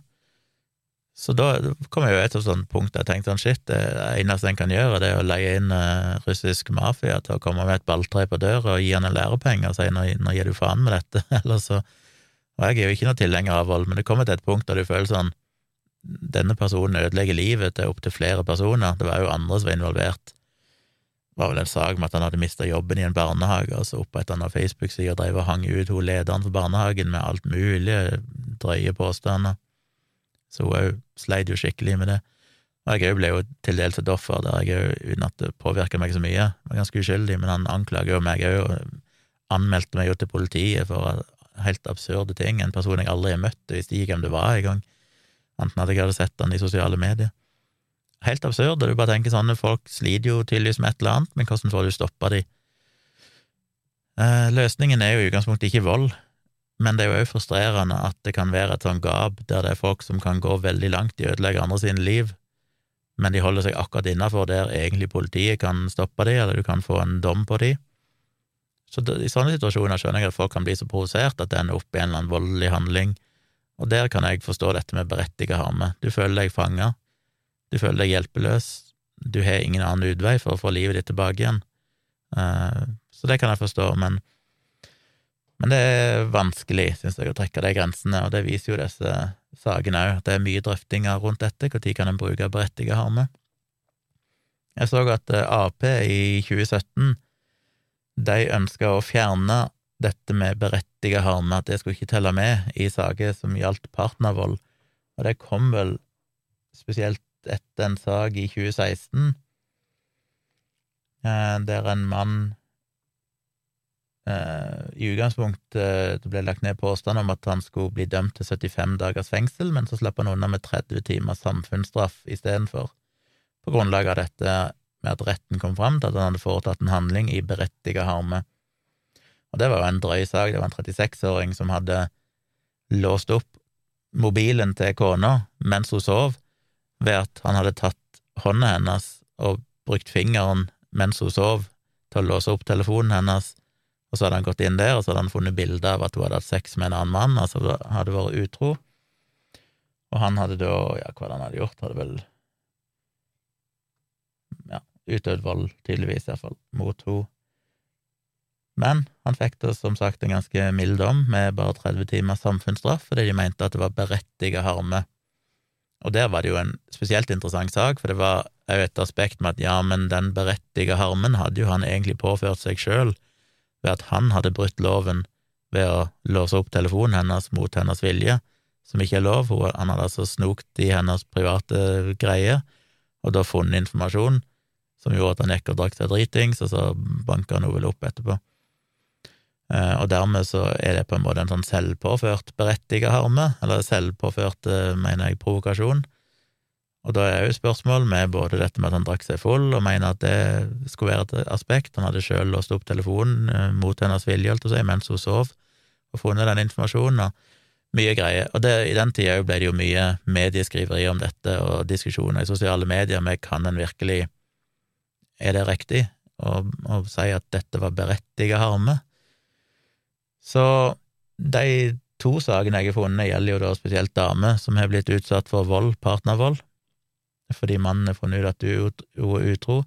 Så da kom jeg jo et sånt punkt der jeg tenkte sånn shit, det eneste en kan gjøre, det er å leie inn uh, russisk mafia til å komme med et balltre på døra og gi han en lærepenge og si nå, nå gir du faen med dette, eller så og jeg er jo ikke noe tilhenger av vold, men det kommer til et punkt der du føler sånn Denne personen ødelegger livet til opptil flere personer. Det var jo andre som var involvert. Det var vel en sak med at han hadde mista jobben i en barnehage, og så oppretta han Facebook-side og drev og hang ut hun lederen for barnehagen med alt mulig drøye påstander. Så hun òg sleit jo skikkelig med det. Og jeg òg ble jo til dels et offer der jeg òg, uten at det påvirka meg så mye, var ganske uskyldig, men han anklager jo meg òg, og anmeldte meg jo til politiet for helt absurde ting. En person jeg aldri har møtt, jeg visste ikke hvem det var engang, enten at jeg hadde sett han i sosiale medier. Helt absurd, og du bare tenker sånn, folk sliter jo tydeligvis med et eller annet, men hvordan får du stoppa de? Eh, løsningen er jo i utgangspunktet ikke vold, men det er jo òg frustrerende at det kan være et sånn gap der det er folk som kan gå veldig langt i å ødelegge andre sine liv, men de holder seg akkurat innafor der egentlig politiet kan stoppe de, eller du kan få en dom på de. Så I sånne situasjoner skjønner jeg at folk kan bli så provosert at det ender opp i en eller annen voldelig handling, og der kan jeg forstå dette med berettiget harme. Du føler deg fanga, du føler deg hjelpeløs, du har ingen annen utvei for å få livet ditt tilbake igjen. Uh, så det kan jeg forstå, men, men det er vanskelig, synes jeg, å trekke de grensene, og det viser jo disse sakene òg. Det er mye drøftinger rundt dette, når kan en bruke berettiget harme? Jeg så at eh, Ap i 2017 de ønska å fjerne dette med berettiga harme, at det skulle ikke telle med i saker som gjaldt partnervold, og det kom vel spesielt etter en sak i 2016 eh, der en mann Uh, I utgangspunktet det ble lagt ned påstand om at han skulle bli dømt til 75 dagers fengsel, men så slapp han unna med 30 timers samfunnsstraff istedenfor, på grunnlag av dette med at retten kom fram til at han hadde foretatt en handling i berettiget harme. Og det var jo en drøy sak, det var en 36-åring som hadde låst opp mobilen til kona mens hun sov, ved at han hadde tatt hånda hennes og brukt fingeren mens hun sov, til å låse opp telefonen hennes og så hadde han gått inn der, og så hadde han funnet bilde av at hun hadde hatt sex med en annen mann, altså hadde vært utro. Og han hadde da, ja, hva han hadde gjort, hadde vel utøvd vold, tydeligvis, iallfall, mot henne. Men han fikk da som sagt en ganske mild dom, med bare 30 timers samfunnsstraff, fordi de mente at det var berettiget harme. Og der var det jo en spesielt interessant sak, for det var òg et aspekt med at ja, men den berettiget harmen hadde jo han egentlig påført seg sjøl ved at han hadde brutt loven ved å låse opp telefonen hennes mot hennes vilje, som ikke er lov. Han hadde altså snokt i hennes private greier, og da funnet informasjon som gjorde at han gikk og drakk seg dritings, og så banka han henne vel opp etterpå. Eh, og dermed så er det på en måte en sånn selvpåført berettiget harme, eller selvpåført, mener jeg, provokasjon, og da er jo spørsmål med både dette med at han drakk seg full, og mener at det skulle være et aspekt. Han hadde sjøl låst opp telefonen eh, mot hennes vilje, holdt si, mens hun sov, og funnet den informasjonen, og mye greier. Og det, i den tida ble det jo mye medieskriveri om dette, og diskusjoner i sosiale medier med kan en virkelig Er det riktig å, si at dette var berettiget harme? Så de to sakene jeg har funnet, gjelder jo da spesielt damer som har blitt utsatt for vold, partnervold fordi mannen har funnet ut at hun er utro.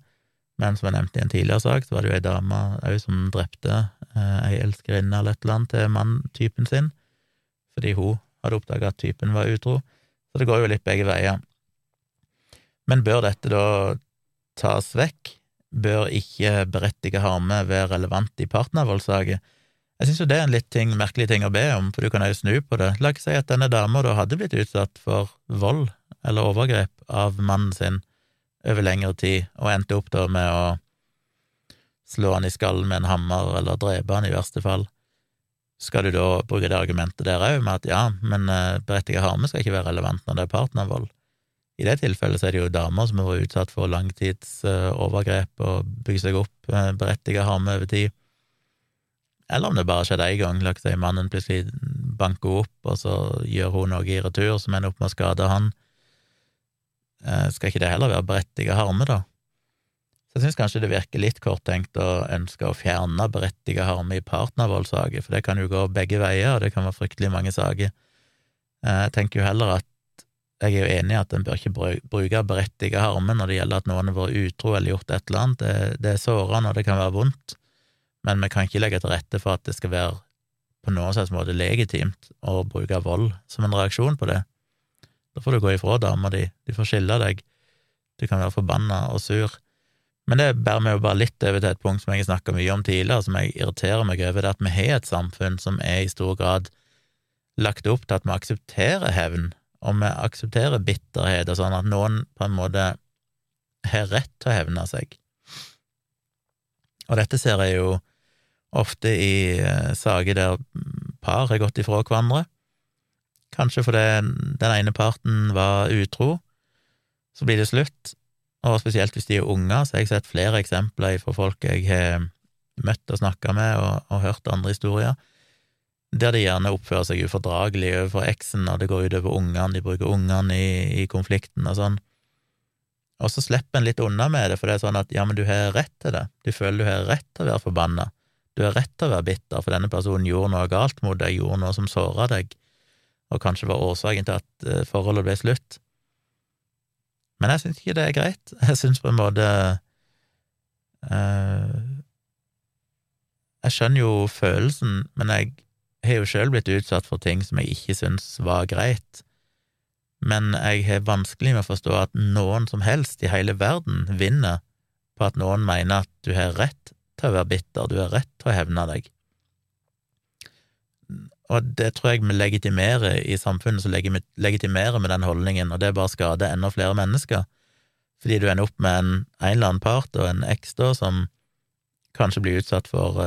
Men som jeg nevnte i en tidligere sak, så var det jo ei dame òg som drepte eh, ei elskerinne eller et eller annet til manntypen sin, fordi hun hadde oppdaga at typen var utro. Så det går jo litt begge veier. Men bør dette da tas vekk? Bør ikke berettige harme være relevant i partnervoldssaker? Jeg synes jo det er en litt ting, merkelig ting å be om, for du kan jo snu på det. La oss si at denne dama da hadde blitt utsatt for vold eller overgrep av mannen sin over lengre tid, og endte opp da med å slå han i skallen med en hammer eller drepe han i verste fall. Skal du da bruke det argumentet der òg, med at ja, men uh, berettiget harme skal ikke være relevant når det er partnervold? I det tilfellet så er det jo damer som har vært utsatt for langtids uh, og bygd seg opp uh, berettiget harme over tid. Eller om det bare skjedde én gang, la oss si mannen plutselig banker opp, og så gjør hun noe i retur som ender opp med å skade han. Eh, skal ikke det heller være berettiget harme, da? Så jeg syns kanskje det virker litt korttenkt å ønske å fjerne berettiget harme i partnervoldssaker, for det kan jo gå begge veier, og det kan være fryktelig mange saker. Eh, jeg tenker jo heller at jeg er jo enig i at en bør ikke bruke berettiget harme når det gjelder at noen har vært utro eller gjort et eller annet. Det, det er sårende, og det kan være vondt, men vi kan ikke legge til rette for at det skal være på noen slags måte legitimt å bruke vold som en reaksjon på det. Da får du gå ifra dama di, du får skille deg, du kan være forbanna og sur. Men det bærer meg jo bare litt over til et punkt som jeg har snakka mye om tidligere, som jeg irriterer meg over, det er at vi har et samfunn som er i stor grad lagt opp til at vi aksepterer hevn, og vi aksepterer bitterhet og sånn, at noen på en måte har rett til å hevne seg. Og dette ser jeg jo ofte i eh, saker der par har gått ifra hverandre, Kanskje fordi den ene parten var utro, så blir det slutt. Og spesielt hvis de er unger, så har jeg sett flere eksempler fra folk jeg har møtt og snakka med, og, og, hørt andre historier, der de gjerne oppfører seg ufordragelig overfor eksen, og det går utover ungene, de bruker ungene i, i, konflikten og sånn. Og så slipper en litt unna med det, for det er sånn at ja, men du har rett til det, du føler du har rett til å være forbanna, du har rett til å være bitter, for denne personen gjorde noe galt mot deg, gjorde noe som såra deg, og kanskje var årsaken til at eh, forholdet ble slutt. Men jeg syns ikke det er greit. Jeg syns på en måte uh, Jeg skjønner jo følelsen, men jeg har jo sjøl blitt utsatt for ting som jeg ikke syns var greit. men jeg har vanskelig med å forstå at noen som helst i hele verden vinner på at noen mener at du har rett til å være bitter, du har rett til å hevne deg. Og det tror jeg vi legitimerer i samfunnet, så legitimerer vi den holdningen, og det bare skader enda flere mennesker, fordi du ender opp med en, en eller annen part og en eks da, som kanskje blir utsatt for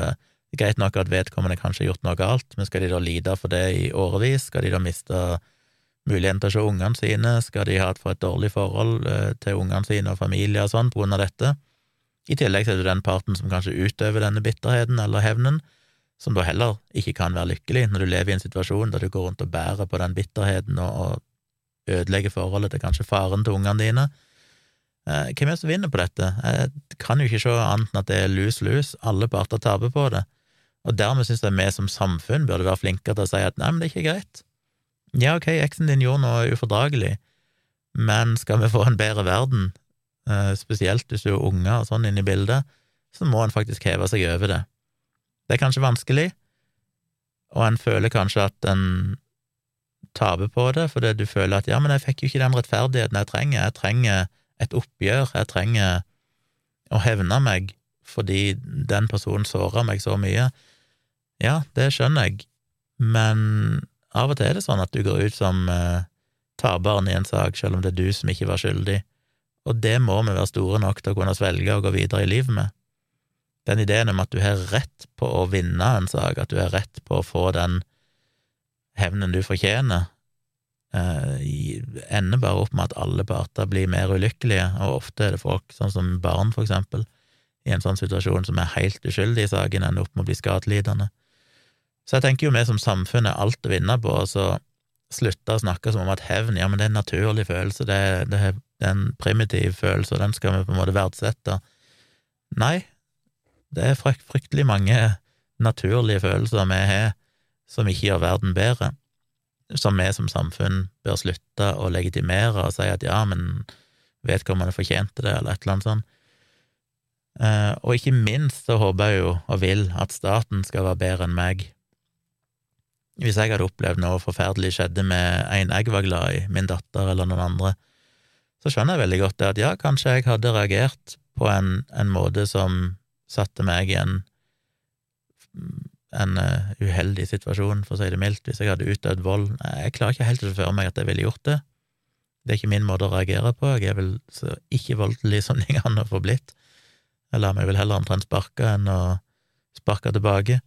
uh, Greit nok at vedkommende kanskje har gjort noe galt, men skal de da lide for det i årevis? Skal de da miste muligheten til å se ungene sine? Skal de ha et for et dårlig forhold uh, til ungene sine og familie og sånn på grunn av dette? I tillegg er det den parten som kanskje utøver denne bitterheten eller hevnen, som da heller ikke kan være lykkelig når du lever i en situasjon der du går rundt og bærer på den bitterheten og, ødelegger forholdet til kanskje faren til ungene dine. Eh, hvem er det som vinner på dette? Jeg kan jo ikke se annet enn at det er lus-lus, alle parter taper på det, og dermed synes jeg vi som samfunn burde være flinkere til å si at nei, men det er ikke greit. Ja, ok, eksen din gjorde noe ufordragelig, men skal vi få en bedre verden, Eh, spesielt hvis du er unger og sånn inne i bildet, så må en faktisk heve seg over det. Det er kanskje vanskelig, og en føler kanskje at en taper på det, fordi du føler at ja, men jeg fikk jo ikke den rettferdigheten jeg trenger, jeg trenger et oppgjør, jeg trenger å hevne meg fordi den personen såra meg så mye. Ja, det skjønner jeg, men av og til er det sånn at du går ut som eh, taperen i en sak, selv om det er du som ikke var skyldig og det må vi være store nok til å kunne svelge og gå videre i livet med. Den ideen om at du har rett på å vinne en sak, at du har rett på å få den hevnen du fortjener, eh, ender bare opp med at alle parter blir mer ulykkelige, og ofte er det folk, sånn som barn, for eksempel, i en sånn situasjon som er helt uskyldig i saken, ender opp med å bli skadelidende. Så jeg tenker jo vi som samfunn er alt å vinne på, så slutte å snakke som om at hevn, ja, men det er en naturlig følelse, det, det det er en primitiv følelse, og den skal vi på en måte verdsette. Nei, det er fryktelig mange naturlige følelser vi har som ikke gjør verden bedre, som vi som samfunn bør slutte å legitimere og si at ja, men vedkommende fortjente det, eller et eller annet sånt. Eh, og ikke minst så håper jeg jo og vil at staten skal være bedre enn meg. Hvis jeg hadde opplevd noe forferdelig skjedde med en jeg var glad i, min datter eller noen andre, så skjønner jeg veldig godt det at ja, kanskje jeg hadde reagert på en, en måte som satte meg i en, en uh, uheldig situasjon, for å si det mildt, hvis jeg hadde utøvd vold. Jeg klarer ikke helt å se meg at jeg ville gjort det. Det er ikke min måte å reagere på, jeg er vel så ikke voldelig som de kan få blitt. Jeg lar meg vel heller omtrent sparke enn å sparke tilbake.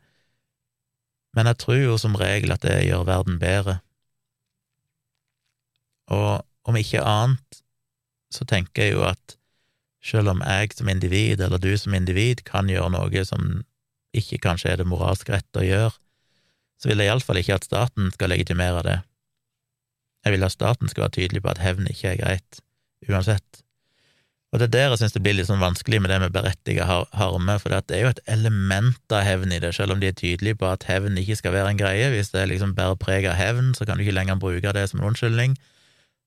Men jeg tror jo som regel at det gjør verden bedre. Og om ikke annet så tenker jeg jo at selv om jeg som individ, eller du som individ, kan gjøre noe som ikke kanskje er det moralsk rette å gjøre, så vil jeg iallfall ikke at staten skal legitimere det. Jeg vil at staten skal være tydelig på at hevn ikke er greit, uansett. Og det er der jeg synes det blir litt sånn vanskelig med det med berettiget harme, for det er jo et element av hevn i det, selv om de er tydelige på at hevn ikke skal være en greie. Hvis det liksom bærer preg av hevn, så kan du ikke lenger bruke det som en unnskyldning.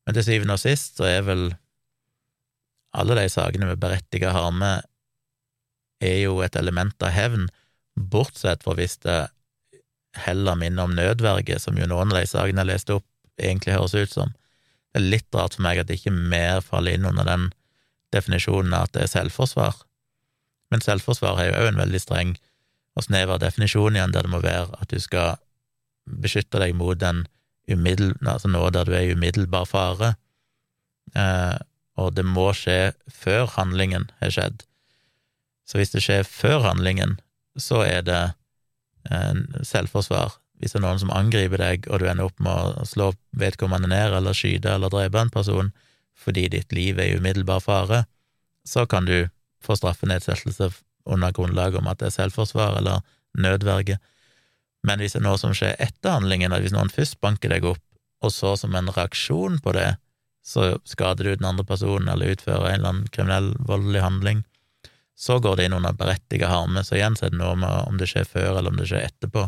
Men til syvende og sist så er vel alle de sakene med berettiget harme er jo et element av hevn, bortsett fra hvis det heller minner om nødverge, som jo noen av de sakene jeg leste opp, egentlig høres ut som. Det er litt rart for meg at det ikke mer faller inn under den definisjonen av at det er selvforsvar. Men selvforsvar er jo òg en veldig streng og snever definisjon igjen, der det må være at du skal beskytte deg mot den umiddel, altså noe der du er i umiddelbar fare. Eh, og det må skje før handlingen har skjedd. Så hvis det skjer før handlingen, så er det eh, selvforsvar. Hvis det er noen som angriper deg, og du ender opp med å slå vedkommende ned eller skyte eller drepe en person fordi ditt liv er i umiddelbar fare, så kan du få straffenedsettelse under grunnlag om at det er selvforsvar eller nødverge. Men hvis det er noe som skjer etter handlingen, at hvis noen først banker deg opp, og så som en reaksjon på det så skader du den andre personen eller utfører en eller annen kriminell, voldelig handling, så går det inn under berettiget harme. Så igjen så er det noe med om det skjer før eller om det skjer etterpå,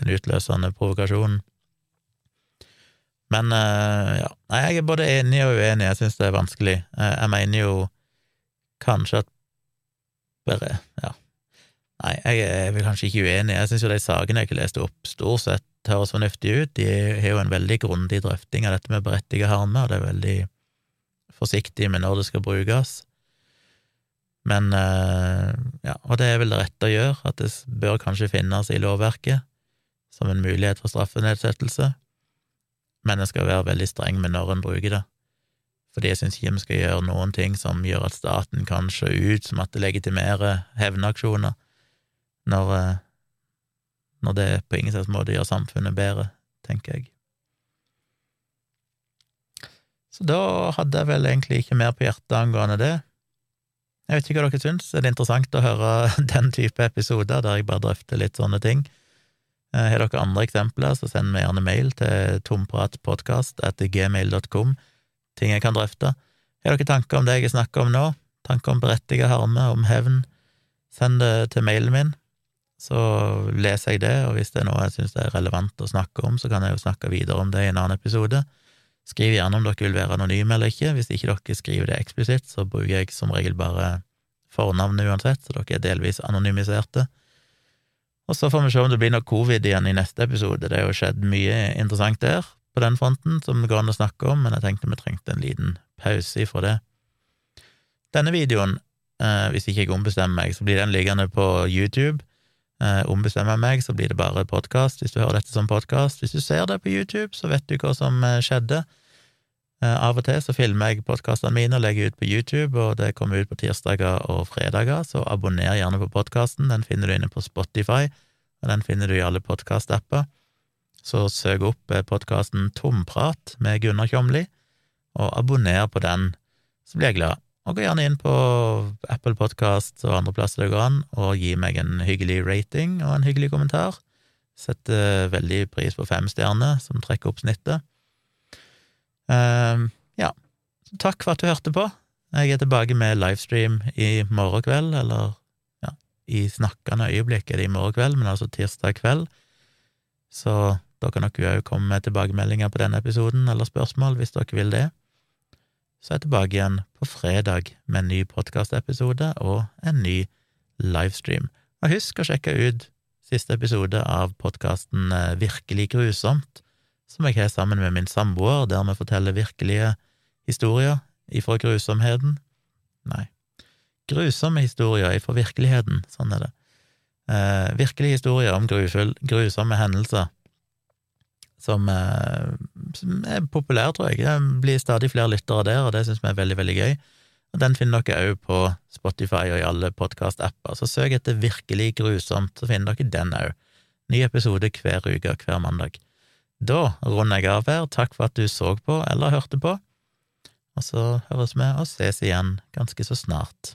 den utløsende provokasjonen. Men uh, ja, jeg er både enig og uenig, jeg syns det er vanskelig. Jeg, jeg mener jo kanskje at bare Ja. Nei, jeg, er vel kanskje ikke uenig. Jeg syns jo de sakene jeg ikke leste opp, stort sett høres fornuftige ut. De har jo en veldig grundig drøfting av dette med berettiget harme, og det er veldig forsiktig med når det skal brukes. Men eh, ja, og det er vel det rette å gjøre, at det bør kanskje finnes i lovverket som en mulighet for straffenedsettelse, men en skal være veldig streng med når en bruker det. Fordi jeg syns ikke vi skal gjøre noen ting som gjør at staten kan se ut som at det legitimerer hevnaksjoner, når, eh, når det på ingen slags måte gjør samfunnet bedre, tenker jeg. Så da hadde jeg vel egentlig ikke mer på hjertet angående det. Jeg vet ikke hva dere syns, er det interessant å høre den type episoder der jeg bare drøfter litt sånne ting? Eh, har dere andre eksempler, så send meg gjerne mail til tompratpodkast.gmail.com, ting jeg kan drøfte. Har dere tanker om det jeg snakker om nå? Tanker om berettiget harme, om hevn? Send det til mailen min, så leser jeg det, og hvis det er noe jeg syns er relevant å snakke om, så kan jeg jo snakke videre om det i en annen episode. Skriv gjerne om dere vil være anonyme eller ikke. Hvis ikke dere skriver det eksplisitt, så bruker jeg som regel bare fornavnet uansett, så dere er delvis anonymiserte. Og så får vi se om det blir noe covid igjen i neste episode. Det har jo skjedd mye interessant der på den fronten som det går an å snakke om, men jeg tenkte vi trengte en liten pause ifra det. Denne videoen, eh, hvis ikke jeg ombestemmer meg, så blir den liggende på YouTube. Eh, ombestemmer jeg meg, så blir det bare podkast hvis du hører dette som podkast. Hvis du ser det på YouTube, så vet du hva som eh, skjedde. Eh, av og til så filmer jeg podkastene mine og legger ut på YouTube, og det kommer ut på tirsdager og fredager, så abonner gjerne på podkasten. Den finner du inne på Spotify, og den finner du i alle podkastapper. Så søk opp eh, podkasten Tomprat med Gunnar Kjomli, og abonner på den, så blir jeg glad. Og gå gjerne inn på Apple Podkast og andre plasser det går an, og gi meg en hyggelig rating og en hyggelig kommentar. Setter veldig pris på fem stjerner, som trekker opp snittet. Uh, ja, takk for at du hørte på. Jeg er tilbake med livestream i morgen kveld, eller ja, i snakkende øyeblikk er det i morgen kveld, men altså tirsdag kveld. Så da kan dere òg komme med tilbakemeldinger på denne episoden, eller spørsmål, hvis dere vil det. Så er jeg tilbake igjen på fredag med en ny podkastepisode og en ny livestream. Og husk å sjekke ut siste episode av podkasten eh, Virkelig grusomt som jeg har sammen med min samboer, der vi forteller virkelige historier ifra grusomheten. Nei, grusomme historier ifra virkeligheten, sånn er det. Eh, virkelige historier om grufull, grusomme hendelser som, eh, som er populære, tror jeg. Det blir stadig flere lyttere der, og det syns vi er veldig, veldig gøy. Og Den finner dere òg på Spotify og i alle podkast-apper, så søk etter Virkelig grusomt, så finner dere den òg. Ny episode hver uke, hver mandag. Da runder jeg av her. Takk for at du så på eller hørte på, og så høres vi og ses igjen ganske så snart.